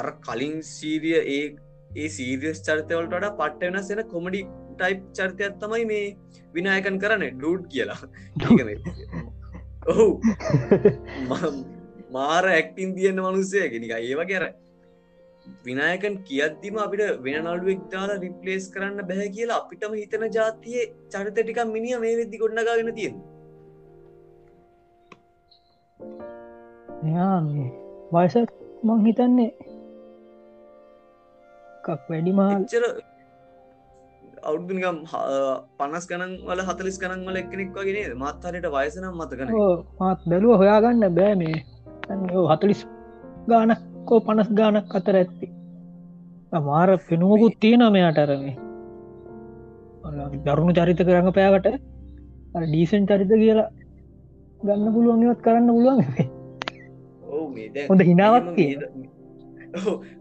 අර කලින් සීරිය ඒ ඒ සීරියස් චරිතවලට වඩා පට්ට වෙනස් වෙන කොමඩි ටයිප් චරිතයක් තමයි මේ විනායකන් කරන්න ඩඩ් කියලා. ඔහු මාර ඇක්ටින් තියන්න මනුස්සය ගෙනික ඒවගේ අර විනායකන් කියද්දිම අපිට වෙන නළුවෙක් දාලා රිප්ලේස් කරන්න බැහැ කියලා අපිටම හිතන ජාතියේ චරිත ටික මිනිිය මේ වෙද්දි ගොඩනගාගෙන තියෙන වයසත් මං හිතන්නේ කක් වැඩිමහල් එච්චර අවුදුනිකම් පනස් ගනන් වල හතලිස් ගනන් වල එක්කෙනෙක් වගේ මත්හරයට වයසනම් මතකන මාත් බැලුව හොයාගන්න බෑ මේ. හතලිස් ගානක්කෝ පනස් ගානක් අතර ඇත්ති. මාර පෙනුවකුත් තියෙන මෙයාට අරමේ දරුණු චරිත කරඟ පෑවට ඩීසන් චරිත කියලා ගන්න පුළුවන්ගවත් කරන්න පුළුවන්. හොඳ හිනාවක් තියෙන.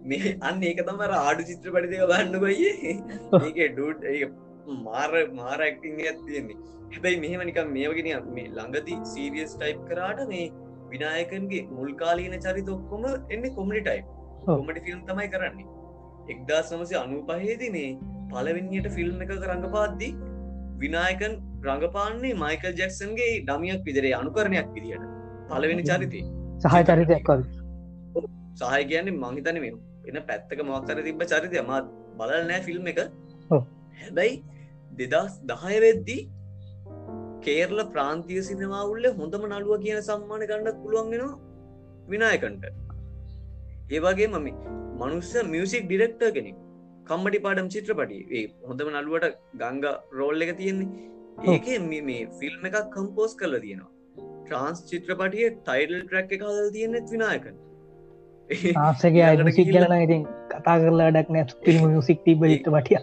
මේ- අන්න ඒක තමර ආඩු චිත්‍රපටි දෙක බන්න බයියේ ඒක ඒ මාර මාර ඇක්ටිං ඇත් තියෙන්නේ. හැබැයි මෙහෙම නිකම් මේවගෙන මේ ළඟදි සීරියස් ටයිප් කරාට මේ විනායකන්ගේ මුල්කාලීන චරිත ඔක්කොම එන්නේ කොමඩි ටයි් ඔව්. කොමඩි ෆිල්ම් තමයි කරන්නේ. එක්දා සමසය අනු පහේදි මේ පලවෙනියට ෆිල්ම් එක රඟපාද්දී විනායකන් රඟපාන්නේ මයිකල් ජැක්සන්ගේ ඩමියක් විදිරේ අනුකරණයක් විදිට පලවෙනි චරිතය සහය චරිතයක් වගේ සහය කියන්නේ මංහිතන මේ එන පැත්තක මොක්තර තිබ චරිතය මත් බලල් නෑ ෆිල්ම් එක. හැබැයි දෙදස් දහය වෙද්දී කේරල ප්‍රාන්තිය සිනමාවුල්ල හොඳම නළුව කියන සම්මාන ගණ්ඩත් පුළුවන්ගෙනවා විනායකන්ට. ඒවගේ මම මනුස්ස මියසික් ඩිරෙක්ටර් කෙනෙක්. කම්මටි පාඩම් චිත්‍රපටි ඒ හොඳම නළුවට ගංග රෝල් එක තියෙන්නේ. ඒක මේ ෆිල්ම් එකක් කම්පෝස් කරලා තියෙනවා. ට්‍රන්ස් චිත්‍රපටිය ටයිඩල් ට්‍රැක් එක හදල් තියෙනෙත් විනායකන් ආසගේ අය ඊළඟට මුසික් ගිහිල්ලා- කියලන ඉතින් කතා කරලා ඩක් නෑ ෆිල්ම් මුසික් තිබ ට පටිය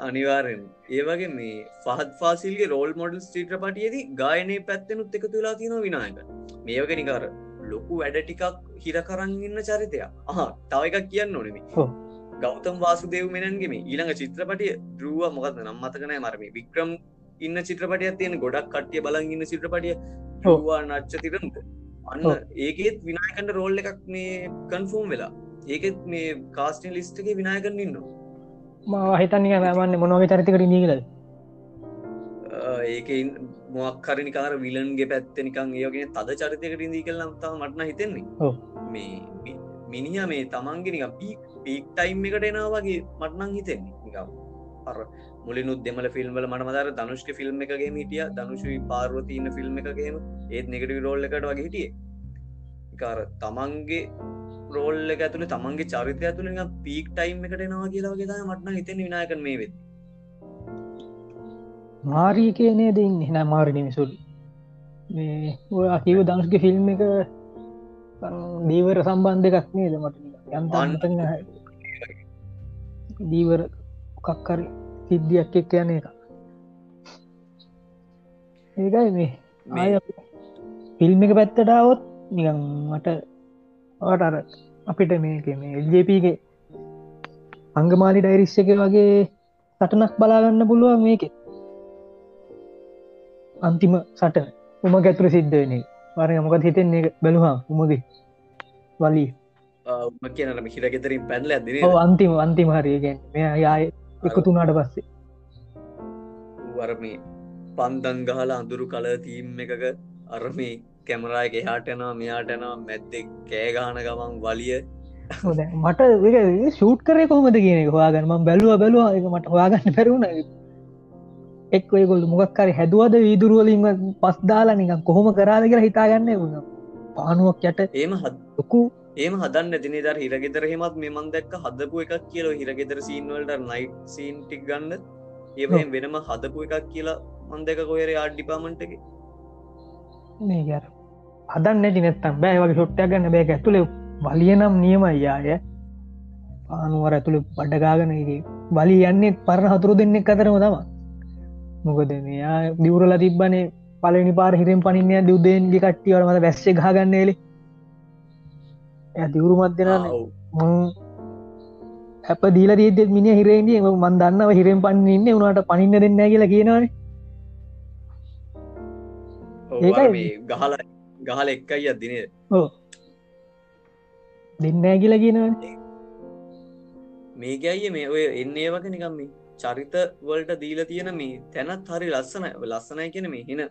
අනිවාරෙන් ඒවගේ මේ පහත් ෆාසිල්ගේ රෝල් මොඩල් චිත්‍රපටියද ගායනය පැත්තෙනුත් එක තුලා තියෙන විනායක. මේක නිකාර ලොකු වැඩ ටිකක් හිර කරන්න ඉන්න චරිතය අහ තව එකක් කියන්න ඕනෙමි. ගෞතම් වාසුදේව මෙනන්ගෙම ඊළඟ චිත්‍රපටිය දරුව මොකද නම් මතකනෑ මරම වික්‍රම් ඉන්න චිත්‍රපටිය තියෙන ගොඩක් කට්ටිය බලන් ඉන්න චිත්‍රපටිය දවා නච්ච තිරන්ද අන්න ඒකෙත් විනායකට රෝල් එකක් මේ කන්ෆෝම් වෙලා. ඒකෙත් මේ කාස්ටන් ලිස්ටගේ විනායකන්න ඉන්න මා හිතන්නේ මන්න මොනවගේ චරිතකට නීගලද ඒක මොක්කරනි කාර විලන්ගේ පැත්ත නිකං ඒගේ තද චරිතයකට ඉදී කල්ලම් තම මටන හිතෙන්නේ. මේ මිනිහ මේ තමන්ගේ නික පීක් පීක් ටයිම් එකට එනා වගේ මටනං හිතෙන්නේ. නිකම් අර මුලිනුත් දෙමල ෆිල්ම්වල මනමදර දනුෂ්ක ෆිල්ම් එකගේ හිටිය දනුෂී පාර්වතියන්න ෆිල්ම් එකගේම ඒත් නෙකට රෝල්ල එකට වගේ හිටිය. කාර තමන්ගේ රෝල්ල ඇතුළ තමන්ගේ චරිතය තුළ පීක් ටයිම් එකට නවා කියලාගේ ත මටන හිතෙන විනායක මේ වෙත් මාරී කියනේ දෙන්න හෙන මාරිනි මිසුල් මේ ඔය අකිව දනුෂ්ක ෆිල්ම් එක දීවර සම්බන්ධ එකක් නේද මට යන්තන්න දීවර කක්කරි සිද්ධියක් එක් යන එක. ඒකයි මේ. ෆිල්ම් එක පැත්තටාවොත් නිකම් මට ට අර අපිට මේක මේ එල්ජපගේ අංගමාලි ඩයිරිස්ස එක වගේ සටනක් බලාගන්න පුළුවන් මේක. අන්තිම සට උම ගැතුර සිද්ධ වෙන වර මොකද හිතෙන්නේ? බැලුහා උමගේ වලී කියනම හිරගෙතරින් පැල්ල ඇදන අන්තිම අන්තිම හරියගෙන් මෙ යාය එකතුනාට පස්සේ. වරමේ පන්දන් ගහලා අඳුරු කල තීම් එකක අරමේ කැමරායක එහාටනවා මෙයාටනවා මැද්දෙක් කෑගාන ගමන් වලිය. මට ෂූට් කරය කොහමද කියන හවාගන්න ම බැලුව බැලවා එක මට හොයාගන්න පැරුණ එක් ඔයගොල්ු මොක්කරි හැදුවද වීදුරුවලින්ම පස් දාලා නික කොහොම කරාද කියලා හිතාගන්න වුණ. පානුවක් යට ඒම හදකු ඒම හදන්න දින දර හිරගෙදර හෙමත් මෙමන් දැක්ක හදපු එකක් කියල හිරගෙදර සීන්වලට නයි් සීන් ටික් ගන්න. ඒවහෙන් වෙනම හදපු එකක් කියලා මන්දක කොයර ආඩ්ඩිපාමන්ටක මේ ගැර හදන්න නැති නැත්තම් බෑ. වගේ ෂොට්ටය ගන්න බෑ. ඇතුළේ වලියනම් නියම අයාය පානුවර ඇතුළ පඩගාගනගේ බලි යන්නේ පරණ හතුරු දෙන්නෙක් අතරම තම මොකද මෙයා දිවරලා තිබ්බනේ පලනි පාර හිරෙන් පනින්නය දුදේන්ගේ කට්ටියවල මත බැස්ස ගාගන්නේලේ ඇ දිවුරු මත්දෙන හැප දීල දීදෙත් මිනි හිරේන්ගේ මන් දන්නව හිරෙන් පන්න ඉන්න. උනාට පනින්න දෙන්න කියලා කියනවන. ගහල ගහල එක්කයි අදදින ඕ දෙන්නෑ කියලා කියනවන. මේක අයිය මේ ඔය එන්නේ වක නිකම් මේ චරිත වලට දීල තියෙන මේ තැනත් හරි ලස්සන ලස්සනයි කියන මේ හින.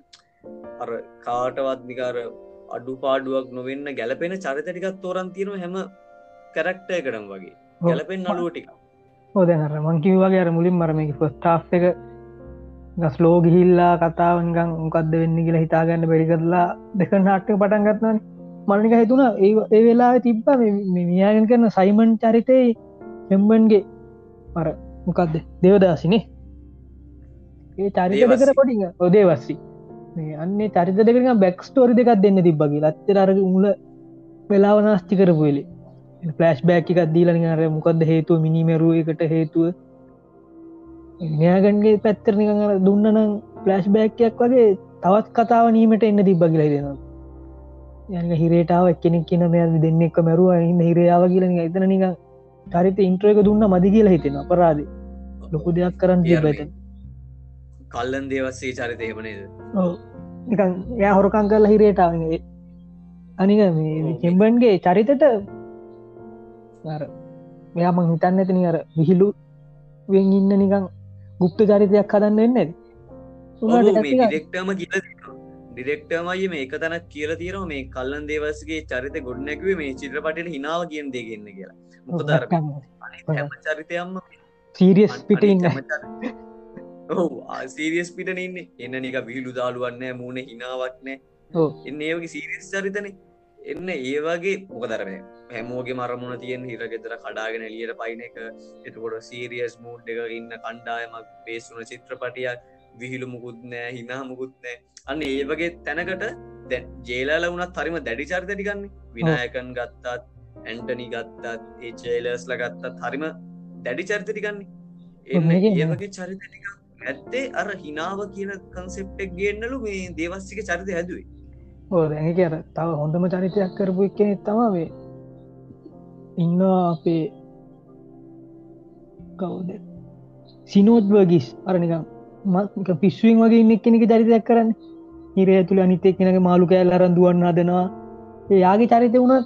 අර කාටවත් නිකාර අඩු පාඩුවක් නොවෙන්න ගැලපෙන චරිත ටිකත් තෝරන් තියෙන හැම කැරක්ටය කරම් වගේ. ගැලපෙන් නලුව ටික හෝදහර මංකිව වගේ අර මුලින් මරම ෆස්ටා් එක ගස් ලෝ ගිහිල්ලා කතාවන්ගං උකක්ද වෙන්න කියලා හිතාගන්න බැරි කරලා දෙක නාට්ක පටන් ගත්නන මල්නික හිතුන ඒ වෙලා තිබ්බ මියාගෙන් කරන සයිමන් චරිතය එම්බන්ගේ මර මොකක්ද දෙවදාසිනේ ඒ චරිත කර පොඩි ඔදේ වස්සි අන්නේ චරිත දෙක බැක් ස්ටෝරි දෙකක් දෙන්න තිබ්බගේ ලත්තර අර මුල වෙලාව නාස්ති කරපුලි ෆලස්් බෑක් එකක් දීලනි අර මොකක්ද හේතුව මිනිමරුව එකට හේතුව? නයාගන්ගේ පැත්තරනික දුන්නනම් ෆලස්් බෑක්යක් වගේ තවත් කතාව නීමට එන්න තිබ්බගිලයි දෙනවා යන හිරේටාව එක්කෙනෙක් කියන මෙ දෙන්නෙක් මැරුව ඉන්න හිරයාව කියලන එතන නික චරිත ඉන්ට්‍රයක දුන්න මදි කියලා හිතෙන අපරාධ ලොකු දෙයක් කරන්න තිබ ඇත කල්ලන් දේවස්සේ චරිතයමනේද නිකන් යා හොරකං කරලා හිරේටාවගේ අනික මේ කෙම්බන්ගේ චරිතට මෙයා මං හිතන්න ඇතිනි අර විහිලු වෙන් ඉන්න නිකං ගුප්ත චරිතයක් හදන්න එන්න ඩෙක්ටම කියල ඩිරෙක්ටමයි මේ එක තැනක් කියල තියෙනවා මේ කල්ලන් දේවස්ගේ චරිත ගොඩනැකවේ මේ චිත්‍රපටට හිනාව කියෙන් දෙගන්න කියලා. මොකදර චරිතයම්ම සීරියස් පිට ඉන්න සීරියස් පිටන ඉන්න. එන්න නික විහිලු දාළුවන්න මූුණ හිනාවක්නෑ එන්න ඒවගේ සීරියස් චරිතන. එන්න ඒවාගේ මොකදරම හැමෝගේ මරමුණ තියෙන් හිරගෙතර කඩාගෙන එලියට පයින එක. එතකොට සීරියස් මූඩ් එක ඉන්න කණ්ඩායමක් පේසුන චිත්‍රපටියක් විහිලු මුකුත් නෑ හිනා මුකුත් නෑ අන්න ඒ වගේ තැනකට දැ ජේලාල වුණත් හරිම දැඩි චරිතටිකන්න විනායකන් ගත්තත් ඇන්ටනි ගත්තත් ඒ චේලස්ල ගත්තත් හරිම දැඩි චරිතටිකන්නේ එන්න ඒවගේ චරිතටික ඇත්තේ අර හිනාව කියන කන්සෙප්ටක් ගන්නලු මේ දේවස්සික චරිත හැදුවේ. ඕ දැක අර තව හොඳම චරිතයක් කරපු එකනෙ තමාවේ ඉන්නවා අපේ කවුද? සිනෝත්වගිස් අරනිකම් මත් පිස්සුවෙන් වගේ ඉන්න කෙනෙක චරිතයක් කරන්න. හිරේ තුළ අනිතෙක් කෙනක මාළු කෑල් අරන් දුවන්න හදනවා. යාගේ චරිත වුණ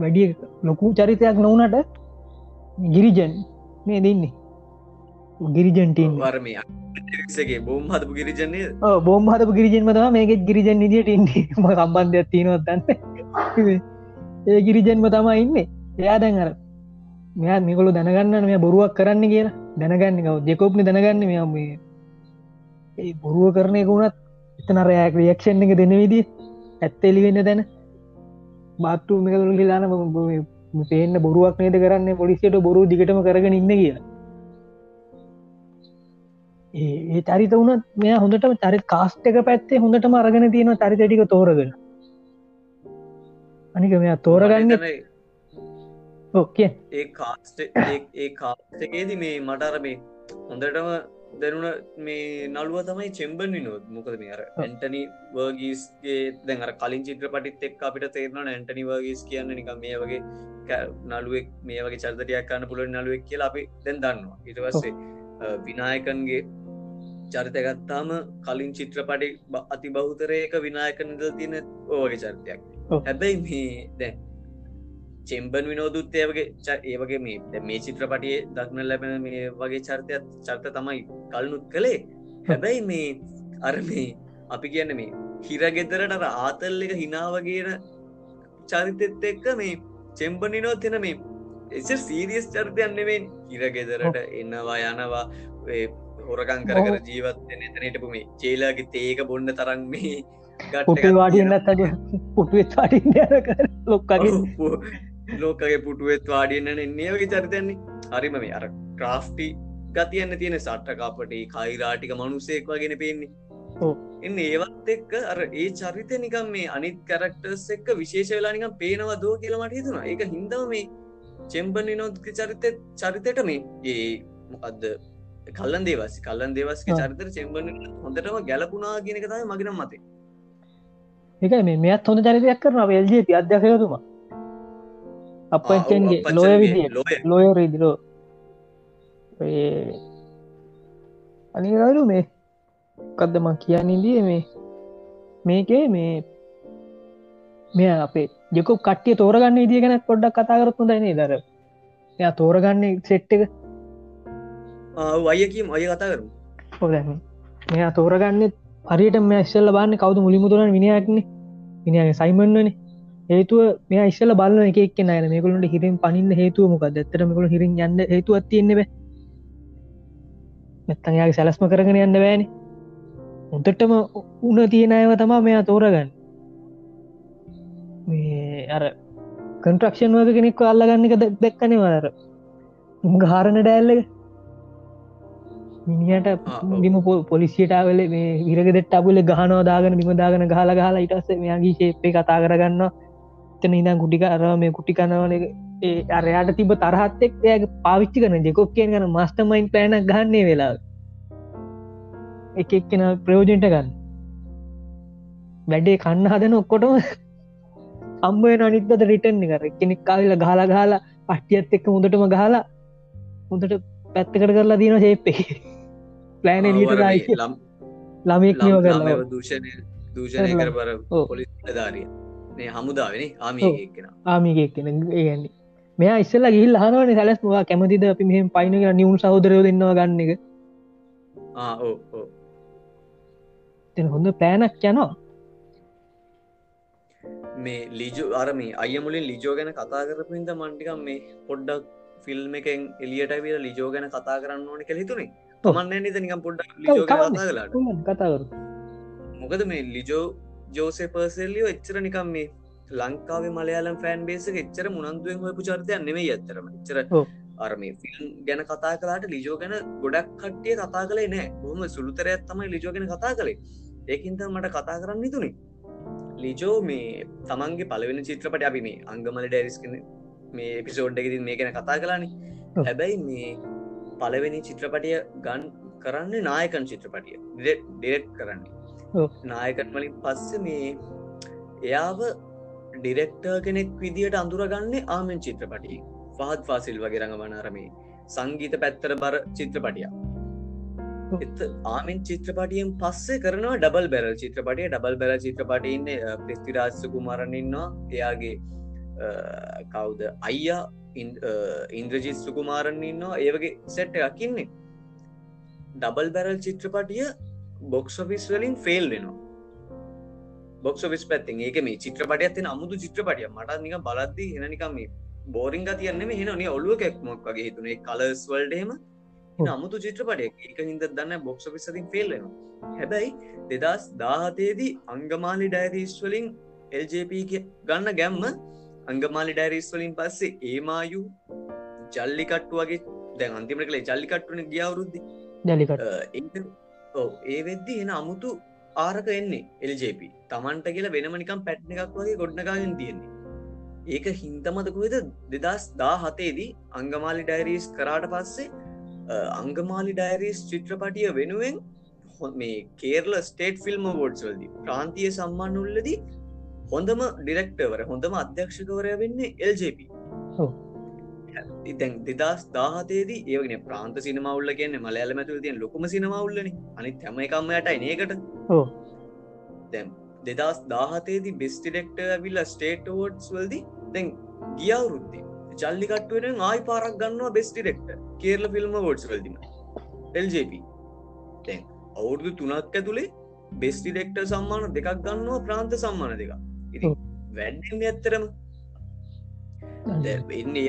වැඩිය ලොකු චරිතයක් නොවනට ගිරිජන් මේ දෙන්නේ. ගිරිජන්ටීන් වරමගේ බෝම් හදපු ගිරිජන්නේ. බෝම් හතපු ගිරිජන්ම තම මේකෙත් ගිරිජන් නිදියට ඉන්නේ. ම සම්බන්ධයක් තියෙනවත්තන්න ඒ ගිරිජන්ම තමා ඉන්නේ. එයා දැන් අර මෙයා මිකොලු දැනගන්න මේ බොරුවක් කරන්න කියලා. දැනගන්න කව දෙකොප්නි දැනගන්න මෙ මේ ඒ බොරුව කරනය වුණත් එතනරයක් රියක්ෂන් එක දෙන විදි ඇත්ත එලිවෙන්න දැන. බාත්තු මේකතුරු හිලාන පේන්න බොරුවක් නේද කරන්න? පොලිසියට බොරු දිගටම කරගෙන ඉන්න කියලා ඒ චරිත වුණත් මෙය හොඳටම චරි කාස්ට එක පැත්තේ හොඳටම අරගෙන තියෙන චරිතටික තෝරගෙන. අනික මෙයා තෝරගන්න ඕකය ඒ කාස්ට ඒ කාස්ටකේද මේ මටර මේ හොඳටම දැනුන මේ නළුව තමයි චෙම්බන් විනෝත් මොකද මේ අර ඇන්ටනි වර්ගීස්ගේ දැන්ර කලින් චිත්‍ර පටිත් එක් අපිට තේරන ඇන්ටනි වර්ගීස් කියන්න නික මේ වගේ නළුවෙක් මේ වගේ චර්තටයක් කන්න පුළුවන් නළුවෙක් කියලා අපි දැන් දන්නවා. ඉටවස්සේ විනායකන්ගේ චරිතගත්තාම කලින් චිත්‍රපටි අති බෞතරයක විනායක නිදල් තියෙන ඕගේ චරිතයක්. හැබැයි මේ දැන් චෙම්බන් විනෝදුත් ඒවගේ ඒවගේ මේ මේ චිත්‍රපටිය දක්න ලැබෙන මේ වගේ චර්තයක් චර්ත තමයි කල්නුත් කළේ. හැබැයි මේ අර මේ අපි කියන්න මේ හිරගෙදරට ආතල් එක හිනාවගේන චරිතෙත් එක්ක මේ චෙම්බන් නෝ තින මේ එස සීරියස් චර්තයන්නෙවෙන් හිරගෙදරට එන්නවා යනවා හොරකං කර කර ජීවත්න එතනටපු මේ චේලාගේ තේක බොන්න තරන් මේ පුටේ වාඩියන්න ඇතක පුටුවත් වාඩි ලොක්කගේ. ලෝකගේ පුටුවත් වාඩියන්න එන්නේ වගේ චරිතයන්නේ. හරිම මේ අර ක්‍රාෆ්ටි ගතියන්න තියෙන සට්ටකාපට කයිරාටික මනුසේක් වගෙන පේන්නේ. එන්න ඒවත් එක්ක අර ඒ චරිත නිකම් මේ අනිත් කරක්ටර්ස් එක්ක විශේෂ වෙලා නිකම් පේනවා දෝ කියලමට හිතුනා එක හින්දව මේ චෙම්බන් නොත් චරිත චරිතයට මේ ඒ මොකක්ද කල්ලන් දේවස් කල්ලන් දේවස්ක චරිතර චෙම්බන් හොඳටම ගැලපුනා ගෙනක තයි මගෙනම් මතේ. එක මේ මෙත් හොඳ චරිතයක් කරන වෙල්ජේ පි අධ්‍යකතුමා අපච්චන්ගේ ලෝය විදි ලෝය රේදිලෝ අනිගරු මේ කදදම කියන්නේදී මේ? මේකේ මේ මෙය අපේ ජෙකු කට්ටිය තෝරගන්න ඉදිය ගැන පොඩ්ඩක් කතාකරත්තු දයිනේ දර එය තෝරගන්න සෙට් එක. වයකීම අය කතා කරු හොද මෙයා තෝරගන්න හරියට මේ ස්සල්ල බන්න කවුද මුලිමුතුරන් විනියක්න විනිගේ සයිමන්වනේ හේතුව මේ ඉස්සල බලන එකක් නය මේකලට හිරින් පනින්න හේතුව මොක ඇත්තර මකළ හිරින් යන්න හේතුවත් තියෙන්නෙව නැත්තන්යාගේ සැලස්ම කරගෙන යන්න බෑන. උන්තටම උන තියෙන අයව තමා මෙයා තෝරගන්න අර කන්ට්‍රක්ෂන් වක කෙනෙක් අල්ලගන්න එක දැක්කන වදර ගාරණ ඩැල්ලක මිනිට බිම පොලිසිටාවල මේ විරගෙදට අබුල ගහනවා දාගන බිම දාගන ගහලා ගහලා ඉටස මෙයාගේ ශේපේ කතා කරගන්න එතන ඉදම් කුටික අර මේ කුටි කනවල ඒ අරයාට තිබ තරහත්තෙක් එය පාවිච්චි කන දෙකොක් කියන ගන මස්ටමයින් පෑනක් ගන්නේ වෙලා එක එක්කෙන ප්‍රයෝජනට ගන්න. වැඩේ කන්න හදන ඔක්කොටම අම්බය අනිත්ද රිටන් කර කෙනෙක් කාවිල ගහලා ගහලා පට්ටියත් එක්ක මුදටම ගහලා මුදට පැත්තකට කරලා දීන ශේප්පේ ප්ලෑන ට ලම් ළමෙක් නිව කරලා දූෂණය දූෂණය කර පර පොලිස් ධාරිය මේ හමුදාවෙන ආමියක්ෙන ආමිකෙක් කෙන ඒගන්නේ මෙයා ඉස්සල්ල ගිල් හනවන සැලස් මවා කැමතිද අපි මෙහම පයින කර නිවුන් සහෝදරයෝ දෙන්නවා ගන්න එක? තැන හොඳ පෑනක් යනවා මේ ලිජු අරම අය මුලින් ලිජෝ ගැන කතා කරපින්ද මන්ටිකම් මේ පොඩ්ඩක් ෆිල්ම් එකෙන් එලියට විල ලිජෝ ගැන කතා කරන්න ඕන කෙළිතුනේ තමන්න නිත නිකම් පොඩ්ඩක් ලිජෝ කතා කලාට කතාකරු මොකද මේ ලිජෝ ජෝසේ පර්සෙල්ලියෝ එච්චර නිකම් මේ ලංකාවේ මලයාලම් ෆෑන් බේසක එච්චර මුණන්දුවෙන් හොපු චරිතයන් නෙමේ ඇත්තරම චර අරම ෆිල්ම් ගැන කතා කලාට ලිජෝ ගැන ගොඩක් කට්ටිය කතා කළේ නෑ බොහම සුළුතරයක් තමයි ලිජෝ ගැන කතා කළේ. ඒකින්ත මට කතා කරන්න තුනේ ලිජෝ මේ තමන්ගේ පලවෙන චිත්‍රපට අපි මේ අංගමල ඩැරිස්කන මේ පිසෝඩ් එකති මේ ගැන කතා කලානි හැබැයි මේ පලවෙනි චිත්‍රපටිය ගන් කරන්න නායකන් චිත්‍රපටිය. ඩෙරෙට් කරන්නේ. නායකන් වලින් පස්ස මේ එයාව ඩිරෙක්ටර් කෙනෙක් විදිට අඳුරගන්න ආමෙන් චිත්‍රපටිය. පහත් ෆාසිල් වගේ රඟ වනාරමේ සංගීත පැත්තර බර චිත්‍රපටිය එත ආමෙන් චිත්‍රපටියෙන් පස්සේ කරනවා ඩබල් බැරල් චිත්‍රපටිය. ඩබල් බැල චිත්‍රපටඉන්න ප්‍රස්තිරාජස කුමාරණන්නවා එයාගේ කවුද? අයියා ඉන්ද්‍රජිත් සුකුමාරණ ඉන්නවා. ඒවගේ සැට්ට යකින්නේ ඩබල් බැරල් චිත්‍රපටිය බොක්සොෆිස් වලින් ෆෙල් වෙනවා. බොක්සොෆිස් පැත්තින්. ඒක මේ චිත්‍රපටය ඇතින අමුතු චිත්‍රපටිය මට නික බලද්දි එනනිකම් මේ බෝරිං තියන්න මේ හෙන ඔලුව කැක්මක් වගේ හිතුනේ. කලස් වල්ඩේම අමුතු චිත්‍රපටය එක හිද දන්න බොක්සොෆිසතින් ෆෙල්ලෙනවා හැබැයි දෙදස් දාහතේදී අංගමාලි ඩයිරීස් වලින් එල්ජප ගන්න ගැම්ම අංගමාලි ඩයිරිස් වලින් පස්සේ ඒමායු ජල්ලිකට්ටු වගේ දැන් අන්තිමට කළේ ජල්ලිකට්ටුන ගියවරුද්දි ජලිකට ඒ වෙද්දි එන අමුතු ආරක එන්නේ එල්ජප තමන්ට කියලා වෙනමනිකම් පැට්න එකක් වගේ ගොඩ්නකාගෙන් තියෙන්නේ. ඒක හින්තමතකුවද දෙදස් දා හතේදී අංගමාලි ඩයිරීස් කරාට පස්සේ අංගමාලි ඩයිරීස් චිත්‍රපටිය වෙනුවෙන් මේ කේරල ස්ටේට් ෆිල්ම් වෝඩ්ස් වලදි ප්‍රාන්තිය සම්මාන උල්ලදී හොඳම ඩිරෙක්ටවර හොඳම අධ්‍යක්ෂකවරය වෙන්නේ එල්ජප ඉතැන් දෙදස් දාහතේදී ඒවගෙන ප්‍රාන්ත සිනමවුල්ල කියන්නේ මලයාල මැතුල තියෙන් ලොකම සිනමවුල්ලන අනි තැම එකම්මයටයි නේකට දැම් දෙදස් දාහතේදී බෙස්ටිඩෙක්ට විල්ල ස්ටේට ෝඩ්ස් වල්දි දැන් ගියවුරුද්දේ ජල්ලිකට්ටුවෙන ආයි පාරක් ගන්නවා බෙස්ටිඩෙක්ට කේරල ෆිල්ම් ෝඩ්ස් වල්දිම. එල්ජප තැන් අවුරුදු තුනක් ඇතුළේ බෙස්ටිඩෙක්ට සම්මාන දෙකක් ගන්නවා ප්‍රාන්ත සම්මාන දෙක ඉති වැඩ්ඩ ඇත්තරම. එන්නේ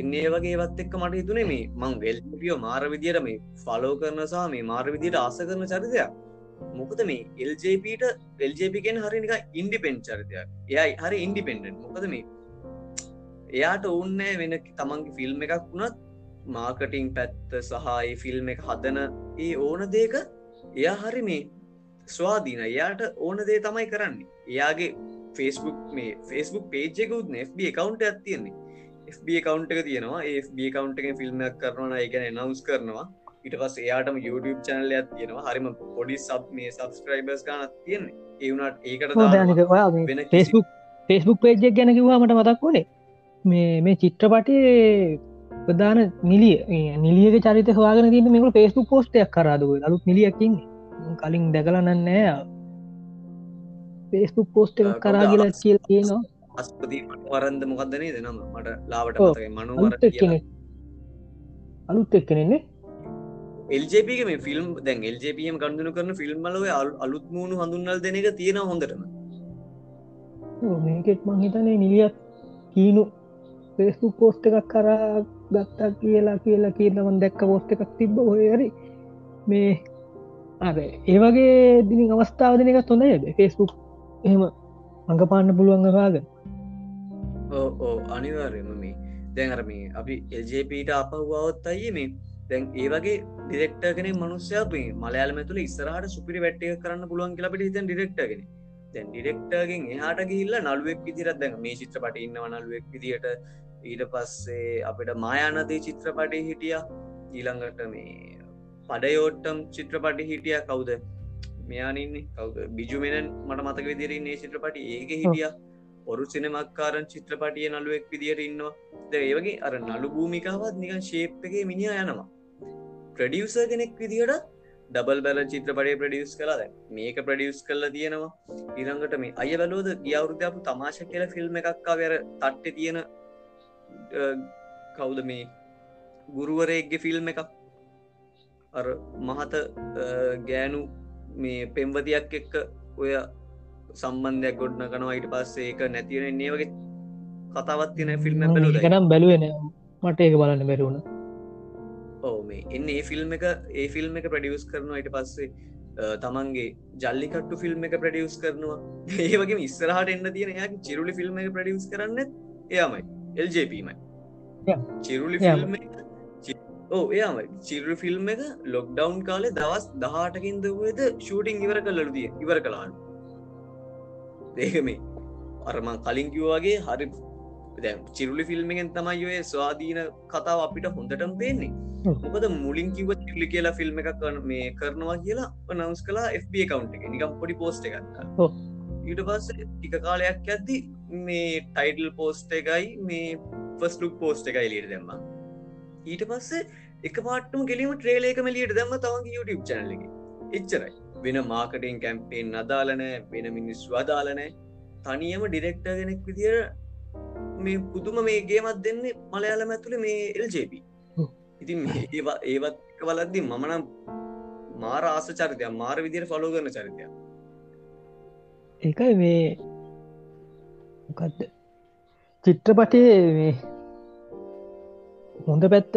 එන්නේ වගේ වත් එක්ක මට හිතුනේ මේ මං වෙල්පියෝ මාර විදියට මේ ෆලෝ කරනසා මේ මාර විදියට ආස කරන චරිතයක්. මොකද මේ එල්ජපට එල්ජපිකෙන් හරිනික ඉන්ඩිපෙන්් චරිතයක්. එයයි හරි ඉන්ඩිපෙන්ඩෙන්් මොකද මේ එයාට ඔන්නෑ වෙන තමන්ගේ ෆිල්ම් එකක් වුණත් මාකටිං පැත්ත සහයි ෆිල්ම් එක හදන ඒ ඕන දේක එයා හරි මේ ස්වාධීන එයාට ඕන දේ තමයි කරන්නේ. එයාගේ ෆෙස්බුක් මේ ෆෙස්බුක් පේජෙකුත් FB කවන්ට ඇත්තියන්නේ FB කවන්ට එක තියෙනවා. FB කවන්ට එක ෆිල්ම්මක් කරනවා එකන නවස් කරනවා. ඉට පස් එයාටම YouTube චැනල ඇත් තියෙනවා. හරිම පොඩි සබ් මේ සබස්ක්‍රයිබර්ස් ගනත් තියෙන්නේ. ඒවුණට ඒකට ෆෙස්බුක් ෆෙස්බුක් පේජ්ජක් ගැන කිවාමට මතක් වනේ මේ මේ චිත්‍රපටේ ප්‍රධාන නිලිය නිලියක චරිත හවාගෙන තින්න මේක ෆෙස්බුක් පෝස්ටයක් කරාදුව අලුත් නිලියකින් කලින් දැකලනන්නෑ ෆේස්බුක් පෝස්ට එක කරාගල කියල් තියෙනවා. අස්පති වරන්ද මොකක්දනේ දෙනම මට ලාවට මනුවර අලුත් එක්කනෙන්නේ එල්ජපගේ මේ ෆිල්ම් දැන් එල්ජපම් කන්දුන කරන ෆිල්ම්මලව අලුත් මූුණු හඳුන්නල් දෙන එක තියෙන හොඳටම. මේකෙත් මං හිතනේ නිලියක් කීනු පේස්බුක් පෝස්ට එකක් කරා ගත්තා කියලා කියලා කියලමන් දැක්ක පෝස්ට එකක් තිබ්බ හොයරි මේ අර ඒවගේ දිනි අවස්ථාව දෙන එක හොඳයද ෆෙස්බුක් එහෙම අඟ පාන්න පුළුවන් වාග ඕ ඕ අනිවාර්යම මේ දැන් අරම අපි එල්ජපට අපහුවාවත් අයි මේ දැන් ඒවගේ ඩිරෙක්ට කෙන මනුස්්‍යය මලයාලම තුළ ඉස්සරහට සුපිරි වැට්ටය කරන්න පුළුවන් කියලට හිතන් ඩිරෙක්ටගෙන දැන් ඩිරෙක්ටගෙන් එහට ගිල්ල නළුවෙක් විදිරත් දැන් මේ චිත්‍රපට ඉන්නව නළුවෙක් විදිට ඊට පස්සේ අපිට මායානදේ චිත්‍රපටය හිටිය. ඊළඟට මේ පඩයෝට්ටම් චිත්‍රපටි හිටිය. කවුද මෙයානන්නේ කවුද? බිජුමෙනන් මට මතක විදිරන්නේ චිත්‍රපටි. ඒක හිටිය. ඔරු සිනමක්කාරන් චිත්‍රපටිය නළුවෙක් විදියට ඉන්නවා. ද ඒවගේ අර නළු භූමිකාවත් නිකන් ශේප්ගේ මිනිිය යනවා. ප්‍රඩියස කෙනෙක් විදිට ඩබල් බැල චිත්‍රපටය ප්‍රඩියස් කලාද මේක ප්‍රඩියස් කරලා තියෙනවා. ඉරඟට මේ අය බලෝද ගියවරුද්‍යාපු තමාශ කියල ෆිල්ම් එකක්කා වැර තට්ට තියෙන කවුද මේ ගුරුවරයක්ගේ ෆිල්ම් එකක්? අර මහත ගෑනු මේ පෙම්වතියක් එක්ක ඔය සම්බන්ධයක් ගොඩ්න කනවා ඊට පස්සේ ඒක නැතිවෙන එන්නේ වගේ කතාවත් තියෙන ෆිල්ම් නම් බැලුවෙන මට ඒක බලන්න බැරුණ ඕ මේ එන්න ඒ ෆිල්ම් එක ඒ ෆිල්ම් එක ප්‍රඩියස් කරනවා. ඊට පස්සේ තමන්ගේ ජල්ලිකට්ටු ෆිල්ම් එක ප්‍රඩියස් කරනවා. ඒවගේ ඉස්සරහට එන්න තියෙන යා චිරුලි ෆිල්ම් එක ප්‍රඩියස් කරන්න එයාමයි එල්ජපීමයි චිරුලි ෆිල්ම් ඕ එයාම චිරු ෆිල්ම් එක ලොක්ඩවන්් කාලේ දවස් දහටකින්ද වේද ෂූටිං ඉවර කල්ලු දිය ඉවර කලාන්න දේකමේ අරම කලින් කිව්වාගේ හරි දැ චිරුලි ෆිල්ම්ගෙන් තමයි ඔය ස්වාධීන කතාව අපිට හොඳටම පේන්නේ. මොකද මුලින් කිව චිල්ලි කියලා ෆිල්ම් එකක් මේ කරනවා කියලා නවස් කලා FB කවන්් එක. නිකම් පොඩි පෝස්ට එකත්තා ඊට පස්ස ටික කාලයක් ඇද්දි මේ ටයිටල් පෝස්ට එකයි මේ ෆස්ලුක් පෝස්ට එකයි ලිට දෙම්ම. ඊට පස්සේ එක පාටම කෙලීම ට්‍රේලේක මලියට දම්ම තවගේ YouTube චැනල එක. එච්චරයි. වෙන මාකටින් කැම්පේෙන් අදාලනෑ වෙන මිනිස්සු අදාලනෑ තනියම ඩිරෙක්ට ගෙනෙක් විදිර මේ පුදුම මේගේමත් දෙන්නේ මලයාලම ඇතුළ මේ එල්ජප ඉතින් ඒවා ඒවත් වලද්දි මමනම් මාර ආස චරිතය මාර විදිර ෆලෝ කරන චරිතය ඒකයි මේ මොකක්ද චිත්‍රපටයේ මේ හොඳ පැත්ත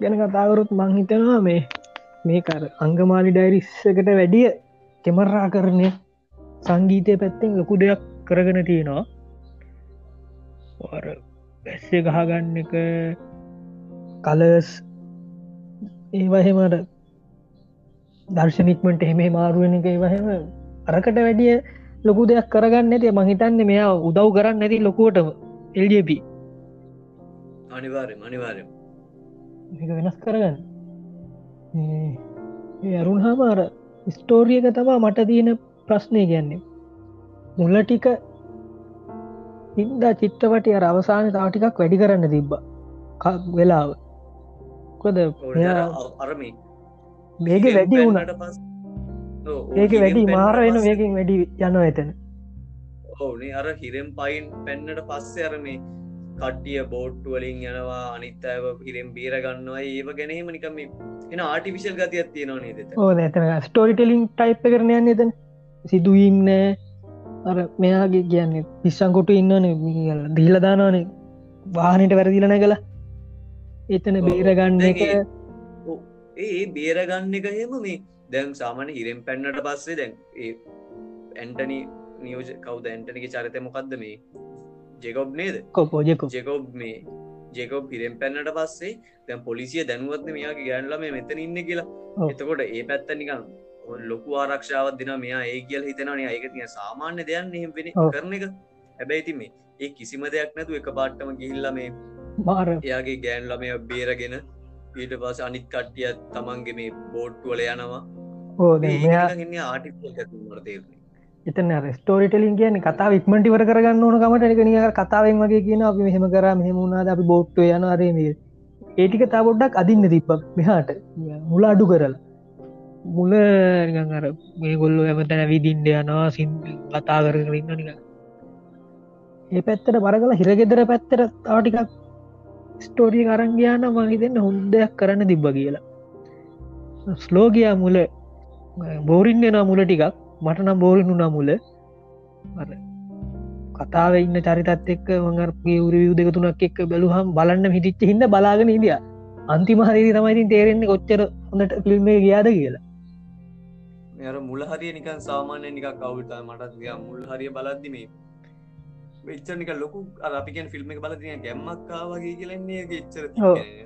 ගැන කතාවරුත් මංහිතනවා මේ මේකර අංගමාලි ඩයිරිස්සකට වැඩිය කෙමරා කරණය සංගීතය පැත්තෙන් ලොකු දෙයක් කරගෙන තියෙනවා. බැස්සේ ගහගන්න එක කලස් ඒවහෙමට දර්ශනික්මට එහෙම මාරුවෙන එක ඒවහෙම අරකට වැඩිය ලොකු දෙයක් කරගන්න ඇති මහිතන්න මෙයා උදව් කරන්න ඇති ලොකුවටම. එල්ඩප අනිවාරය අනිවාරය වෙනස් කරගන්න. අරුන් හාමාර ස්ටෝරියක තමා මට තියෙන ප්‍රශ්නය ගැන්නේ මුල්ල ටික හින්දා චිත්‍රපටිය අවසාන තාටිකක් වැඩි කරන්න තිබ්බ. වෙලාව. කොද අරම මේක වැඩි වුණට පස් ඒක වැඩි මාර වෙන මේකින් වැඩි යන එතන. ඕනේ අර හිරෙම් පයින් පැන්නට පස්සේ අරමේ කට්ටිය බෝට්ටු වලින් යනවා අනිත්තව හිරෙම් බීර ගන්නවා ඒව ගැනීම නිකම එන ආටිවිශල් ගතියක් තියෙනවා නේද ඕ ඇතන ස්ටෝරිටලින් ටයිප් කරනයන්න එතන. සිදුවීම්නෑ අර මෙයාගේ කියන්නේ පිස්සංකොට ඉන්නන දීලදානවානේ වාහනයට වැරදිලන කළ එතන බේරගන්න එක. ඒ බේරගන්න එක හෙම මේ දැන් සාමන හිරෙන් පැන්නට පස්සේ දැන් ඒ ඇන්ටනි නියෝජ කවද? ඇන්ටනික චරිත මොකක්ද මේ? ජෙකොබ් නේද? කොපෝජෙකු ජෙකොබ්. මේ. ජෙකොබ් හිරෙන් පැන්නට පස්සේ දැන් පොලිසිය දැනුවත්න මෙයාගේ? ගෑන්ලම මෙතන ඉන්න කියලා. එතකොට ඒ පැත්ත නිකන් ලොකු ආරක්ෂාවත් දෙන මෙයා ඒ කියල් හිතනනේ අයක තිය සාමාන්‍ය දෙයන්න එහෙම වෙන කරන එක. හැබැයි ති මේ ඒ කිසිම දෙයක් නැතු එක පාට්ටම ගිහිල්ල මේ මාර. එයාගේ ගෑන් ළමය බේරගෙන ඊට පස අනිත් කට්ටිය තමන්ගේ මේ බෝට්ටුවල යනවා ඕ එතන ස්ටෝරිටලින් කියන කතා ඉක්මටිවර කරගන්න ඕන කමට එක නික කතාවෙන් වගේ කියන අපි මෙහෙම කර මෙහෙමුණද අපි බෝට්ටු යන අරේ ඒටික තා පොඩ්ඩක් අදින්න තිප්ප මෙහාට. මුල අඩු කරලා. මුල අර මේ ගොල්ලු ඇමතැන විදින්ඩ යනවා සින් කතා කරන්න නික ඒ පැත්තට බරගල හිරගෙදර පැත්තර තාටිකක් ස්ටෝරිය කරංගයාන මහිතෙන්න්න හොන්දයක් කරන්න තිබ්බ කියලා. ස්ලෝගයා මුල බෝරින්න නා මුල ටිකක්. මට නම් බෝරිනු නා මුල. කතාව ඉන්න චරිතත් එක්ක මඟර්ගේ උරවිය දෙක තුනක් එක්ක බැලුහම් බලන්න හිටිච්ච හිද බලාගෙන ඉදිය අන්තිමහරදි තමයිතින් තේරෙන්නේ කොච්චර හොඳට ෆිල්ම්ේ ගියාද කියලා. මෙර මුල හරිය නිකන් සාමාන්‍ය නික කවුට මටත් මුල් හරිය බලද්දි මේ වෙච්චනික ලොකු අපිකන් ෆිල්ම් එක බලතිය ගැම්මක්කා වගේ කියලන්නේ ගෙච්චර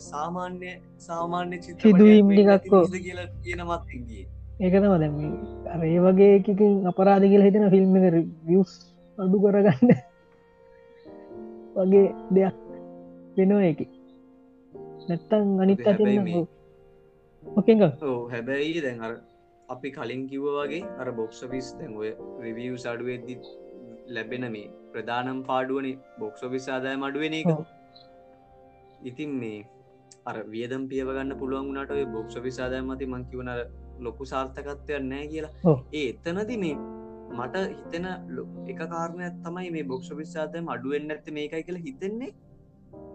සාමාන්‍ය සාමාන්‍ය සිදුවීම් ටිකක්කෝ කියලා කියනමත්ගේ ඒකතම දැම අරඒ වගේ එකකින් අපරාධ කියලා හිතෙන ෆිල්ම් එක වියස් අඩු කරගන්න වගේ දෙයක් වෙනෝ එක නැත්තං අනිත් ඕකෙක හැබැයි දැන් අර අපි කලින් කිව්ව වගේ අර බොක්ස විස් දැන් ඔය රිවියව් සඩුවේදදි ලැබෙන මේ ප්‍රධානම් පාඩුවන බොක්ස විස් ආදාය මඩුවෙන එක. ඉතින් මේ අර වියදම් පියවගන්න පුළුවන් වුණට ඔය බොක්ස විසාදාය මති මංකිවනර ලොකු සාර්ථකත්වයක් නෑ කියලා. ඒ එතනති මේ මට හිතෙන එක කාරණයක් තමයි මේ බොක්ෂ විස්සාතම අඩුවෙන් ඇත්ත මේකයි කියලා හිතෙන්නේ.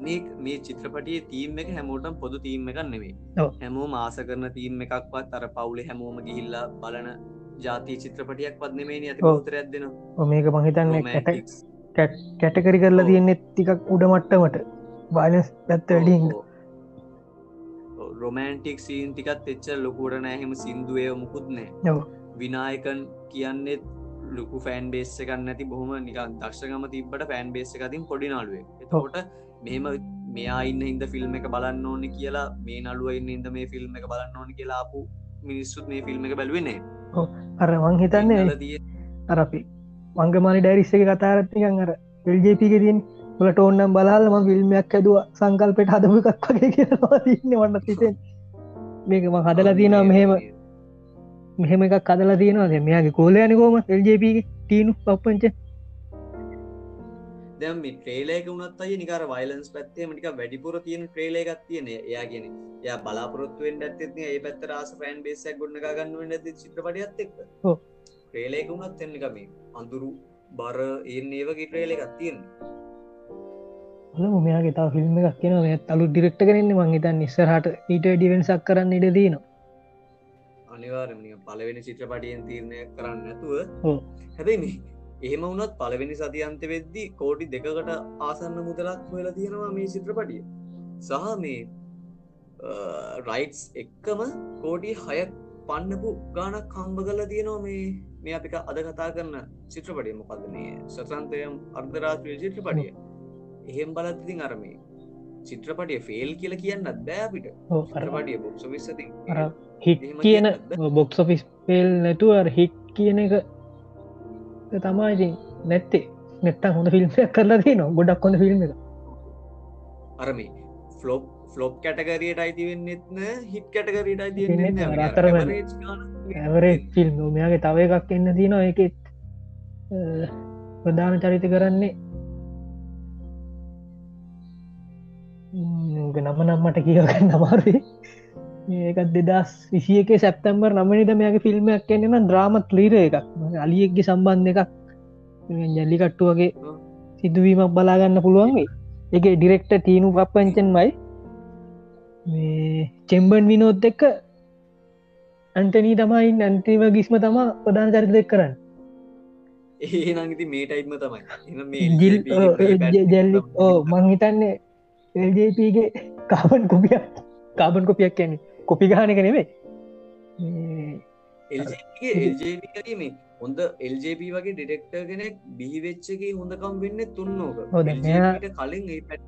මේ මේ චිත්‍රපටිය තීම් එක හැමෝටම් පොදු තීම් එකක් නෙවේ හැමෝ මාස කරන තීම් එකක්වත් අර පවුලේ හැමෝම ගිහිල්ලා බලන ජාතිය චිත්‍රපටියක් පත්නෙමේ ඇති පෝතරයක් දෙන මේක මහිතන්න කැටකරි කරලා තියෙන්නේ ටිකක් උඩමට්ටමට බාලස් පැත්ත වැඩින් රොමෑන්ටික් සීන් ටිකත් එච්ච ලොකුට නෑහෙම සිින්දුවය මුකුත් නෑ. විනායකන් කියන්නෙත් ලොකු ෆෑන් බේස්ස කන්න ඇති බොහොම නිකන් දක්ෂගම තිබට ෆෑන් බේස්ස එකතින් පොඩි නාලුවේ එතකොට මෙම මෙයා ඉන්න හිද ෆිල්ම් එක බලන්න ඕන කියලා මේ නළුව ඉන්න ඉද මේ ෆිල්ම් එක බලන්න ඕන කියලාපු මිනිස්සුත් මේ ෆිල්ම් එක බැලුවනේ අර මං හිතන්නේ අරපි මංගමලි ඩැරිස්ස එක කතාරත්තිකන් අර එල්ජපික තින් ලට ඕන්නම් බලාලම ෆිල්ම්යක් ඇදුව සංකල්පෙට හදම එකක් වගේ කියනවා තින්න වන්න සිතෙන් මේකම හදලා තියෙනවා මෙහෙම. මෙහෙම එකක් කදලා තියෙනවා මෙයාගේ කෝලයන කෝම එල්ජප ටීනු පප්පංච? දැම් ට්‍රේලේක වුණත් අය නිකර වයිලන්ස් පැත්තේ මටික වැඩිපුර තියෙන ට්‍රේලේ එකක් තියෙන එයාගෙන ය බලාපොරොත්තුවෙන් ඇත්තන ඒ පැත්ත රස ෆෑන් බේසක් ගොඩ ගන්න ඇති චිත්‍රපටියත් එක් ඔව්. ට්‍රේලේක වුණත් එන්නකම අඳුරු බර ඒන් ඒවගේ ට්‍රේල එකක් තියෙන හල මෙයාගේ තා ෆිල්ම් එකක් කියෙන මේ තලු ඩිරෙක්ට කරන්න මං හිතන් නිස්සරහට ඊට ඩිවෙන්සක් කරන්න ඉඩ දීනවා අනිවාරම පලවෙනි චිත්‍රපටියෙන් තීරණය කරන්න නැතුව. ඔව්. හැබයි එහෙම වුණත් පලවෙනි සතියන්ත වෙද්දි කෝඩි දෙකකට ආසන්න මුදලක් හොලා තියෙනවා මේ චිත්‍රපටිය. සහ මේ රයිටස් එක්කම කෝඩි හය පන්නපු ගානක් කම්බ කල තියෙනවා මේ මේ අපික අද කතා කරන්න චිත්‍රපටිය. මොකද මේ සසන්තයම් අර්ධරාත්‍රය චිත්‍රපටිය එහෙම බලත්තිතින් අරමේ චිත්‍රපටිය ෆෙල් කියල කියන්න බෑපිට ඔව් අර චිත්‍රපටිය බොක්ස විස්සති අර හිට් කියන කියන්නත් බොක්ස් ඔෆිස් පේල් නැතුව හිට් කියන එක තමා ඉතින් නැත්තේ. නැත්තම් හොඳ ෆිල්ම්යක් කරලා නවා ගොඩක් හොඳ ෆිල්ම් එක අරම ෆ්ලොප් ෆ්ලොප් කැටගරියට අයිති වෙන්නෙත්න හිට් කැටගරීට අයිති නෑ, අතරමැද. ඇවරේ ෆිල්ම් මෙයාගේ තව එකක් එන්න තියනවා. එකෙත් ප්‍රධාන චරිත කරන්නේ නම නම්මට කියවගන්න අමාරුයි. ඒකත් දෙදස් විසිය එක සැප්තම්බර් නමනිද මෙයාගේ ෆිල්ම්යක් කියන්න ද්‍රාමත් ලීර එකක්. අලියෙක්ගේ සම්බන්ධ එකක්. ජල්ලිකට්ටු වගේ සිදුවීමක් බලාගන්න පුළුවන්ගේ එක ඩිරෙක්ට තීනු පප්පංචන්මයි චෙම්බන් විනෝත් එක්ක අන්ටනී තමයි අන්තිව ගිස්ම තමා ප්‍රධාන චරිත දෙක් කරන්න. ඒ නංගති මේ ටයිත්ම තමයි. ජැල්ලි ඕ මං හිතන්නේ එල්ජපගේ කාබන් කොපියක් කාබන් කොපියක් කියන්නේ කොපි ගානක නෙවේ එල්ජීම හොඳ එල්ජප වගේ ඩිරෙක්ටර් කෙනෙක් බිහිවෙච්චගේ හොඳකම් වෙන්න තුන්නෝක ඔව් දැන් මෙයා- කලින් ඒ පැත්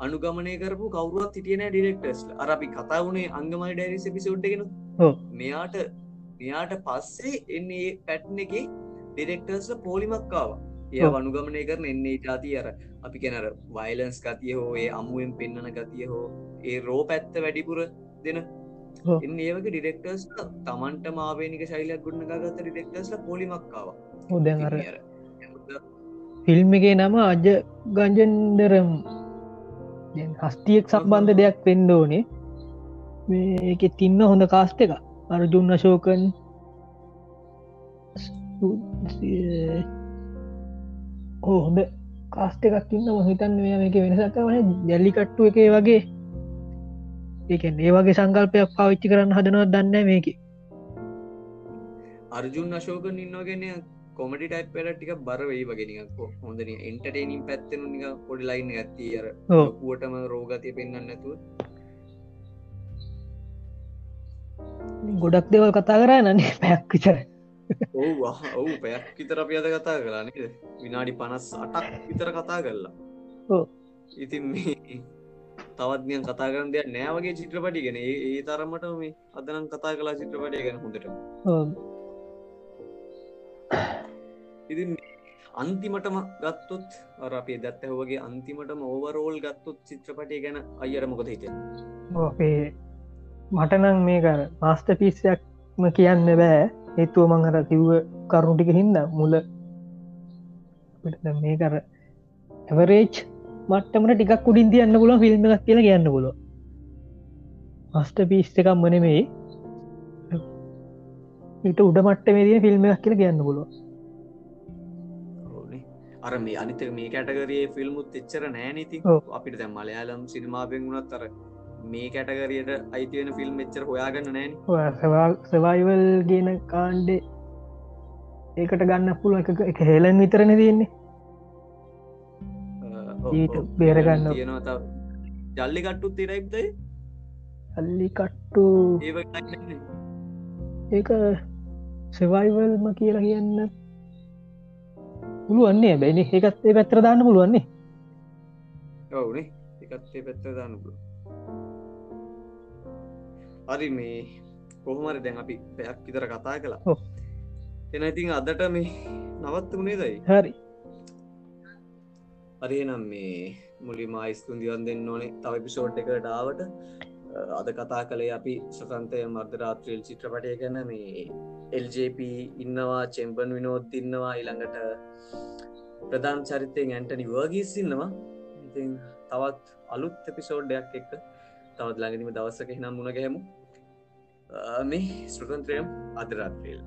අනුගමනය කරපු කවරුවත් හිටියන ඩිරෙක්ටර්ස් අර අපි කතා වුණේ අංගමයි ඩයිරිස් එපිසෝඩ්ගෙන ඔව්. මෙයාට මෙයාට පස්සේ එන්නේ පැට්න එක ඩිරෙක්ටර්ස් පෝලිමක්කාව ඒ ඔව්. අනුගමනය කරන එන්නේ ඉටාති අර අපි කෙනර වයිලන්ස් ගතිය හෝ ඒ අමුවෙන් පෙන්න්නන ගතිය හෝ ඒ රෝ පැත්ත වැඩිපුර දෙන. එන්න ඒවගේ ඩිරෙක්ටර්ස් තමන්ට මාවේනික ශෛලයක් ගුණ ගත ඩිරෙක්ටර්ස්ල පොලිමක්කාව හොදැන් අර ෆිල්ම් එකේ නම අජ ගංජන්දරම්. හස්තියෙක් සම්බන්ධ දෙයක් වෙන්න ඕනේ. මේක තින්න හොඳ කාස්ට එක අර්ජුන්න ශෝකන් ඕ හොඳ කාස්ට එකක් ඉන්න හිතන්න මෙ මේක වෙනසක් වන ජැල්ලිකට්ටු එක වගේ. ඒක ඒ වගේ සංකල්පයක් පාවිච්චි කරන්න හදනවත් දන්න මේක. අර්ජුන් අශෝකන් ඉන්නගෙන කොමටි ටයිප් පෙර ටික බර වෙයි වගෙනක හොඳන එන්ටටේනින් පැත්තෙනු නික පොඩි ලයින් ඇත්ති. අර පුවටම රෝගතිය පෙන්න්න නැතුව. ගොඩක් දෙවල් කතා කරා නන්නේ පැයක් විචර ඔව් පැයක් විතර අපි අද කතා කලානේ විනාඩි පනස් අටක් විතර කතා කරලා. ඉතින් මේ තවත්නියන් කතා කරන්න දෙයක් නෑවගේ චිත්‍රපටි ගෙන. ඒ තරමට මේ අදනම් කතා කලා චිත්‍රපටය ගැන හොඳට ඉතින් අන්තිමටම ගත්තොත් අර අපේ දත්ත හවගේ අන්තිමටම ඕවරෝල් ගත්තොත් චිත්‍රපටය ගැන අයියට මොකද හිත අපේ මටනං මේක මාස්ට පිස්සයක්ම කියන්න බෑ ඒතුව මංහර කිව්ව කරුණුටික හින්ද මුල. මේ කර ඇවරේච් මටමට ටිකක් උඩින් තියන්න පුල ෆිල්ම් එකක් කියලා කියන්න පුල මස්ට පිස් එකක් මනෙමේ ඊට උඩ මට්ට මේදිය ෆිල්ම් එකක් කියලා කියන්න පුලුව අර මේ අනිතක මේ කැටගරයේ ෆිල්මුත් එච්චර නෑනති. අපිට දැම් මලයාලම් සිනමාපෙන් වුණත් අර මේ කැටගරියට අයිතිවෙන ෆිල්ම් එච්චර හොයාගන්න නෑන. සවයිවල් ගෙන කාණ්ඩේ ඒකට ගන්න පුළුව එක එක හෙලන් විතරන තියන්නේ. බේරගන්න. තියෙනවා ජල්ලි කට්ටුත් තිරයිබ්දයි අල්ලි කට්ටු ඒක සෙවයිවල්ම කියලා කියන්න පුළුවන්නේ බැනි ඒකත් ඒ පැත්‍ර දාන්න පුළුවන්නේ ඔවුනේ එකත්ේ පැත්ත දාන්නපුල හරි මේ කොහොමර දැන් අපි පැයක් විතර කතා කලා. එන ඉතින් අදට මේ නවත් වුණේ දයි හරි. හරිනම් මේ මුලි මයිස්තුන් දිවන් දෙන්න ඕනේ. තව පිසෝඩ් එකට ආවට අද කතා කළේ අපි සතන්තය මර්ධරාත්‍රයල් චිත්‍රපටය ගැන මේ එල්ජප ඉන්නවා චෙම්පන් විනෝත් ඉන්නවා ඊළඟට ප්‍රධාන චරිතයෙන් ඇන්ටනි වර්ගීසින්නවා ඉතින් තවත් අලුත් එපිසෝඩ්ඩයක් එක්ක තවත් ළඟනිම දවසක හිනම් මුණ ගැහෙමු. මේ ස්ෘතන්ත්‍රයම් අදරත්වේල්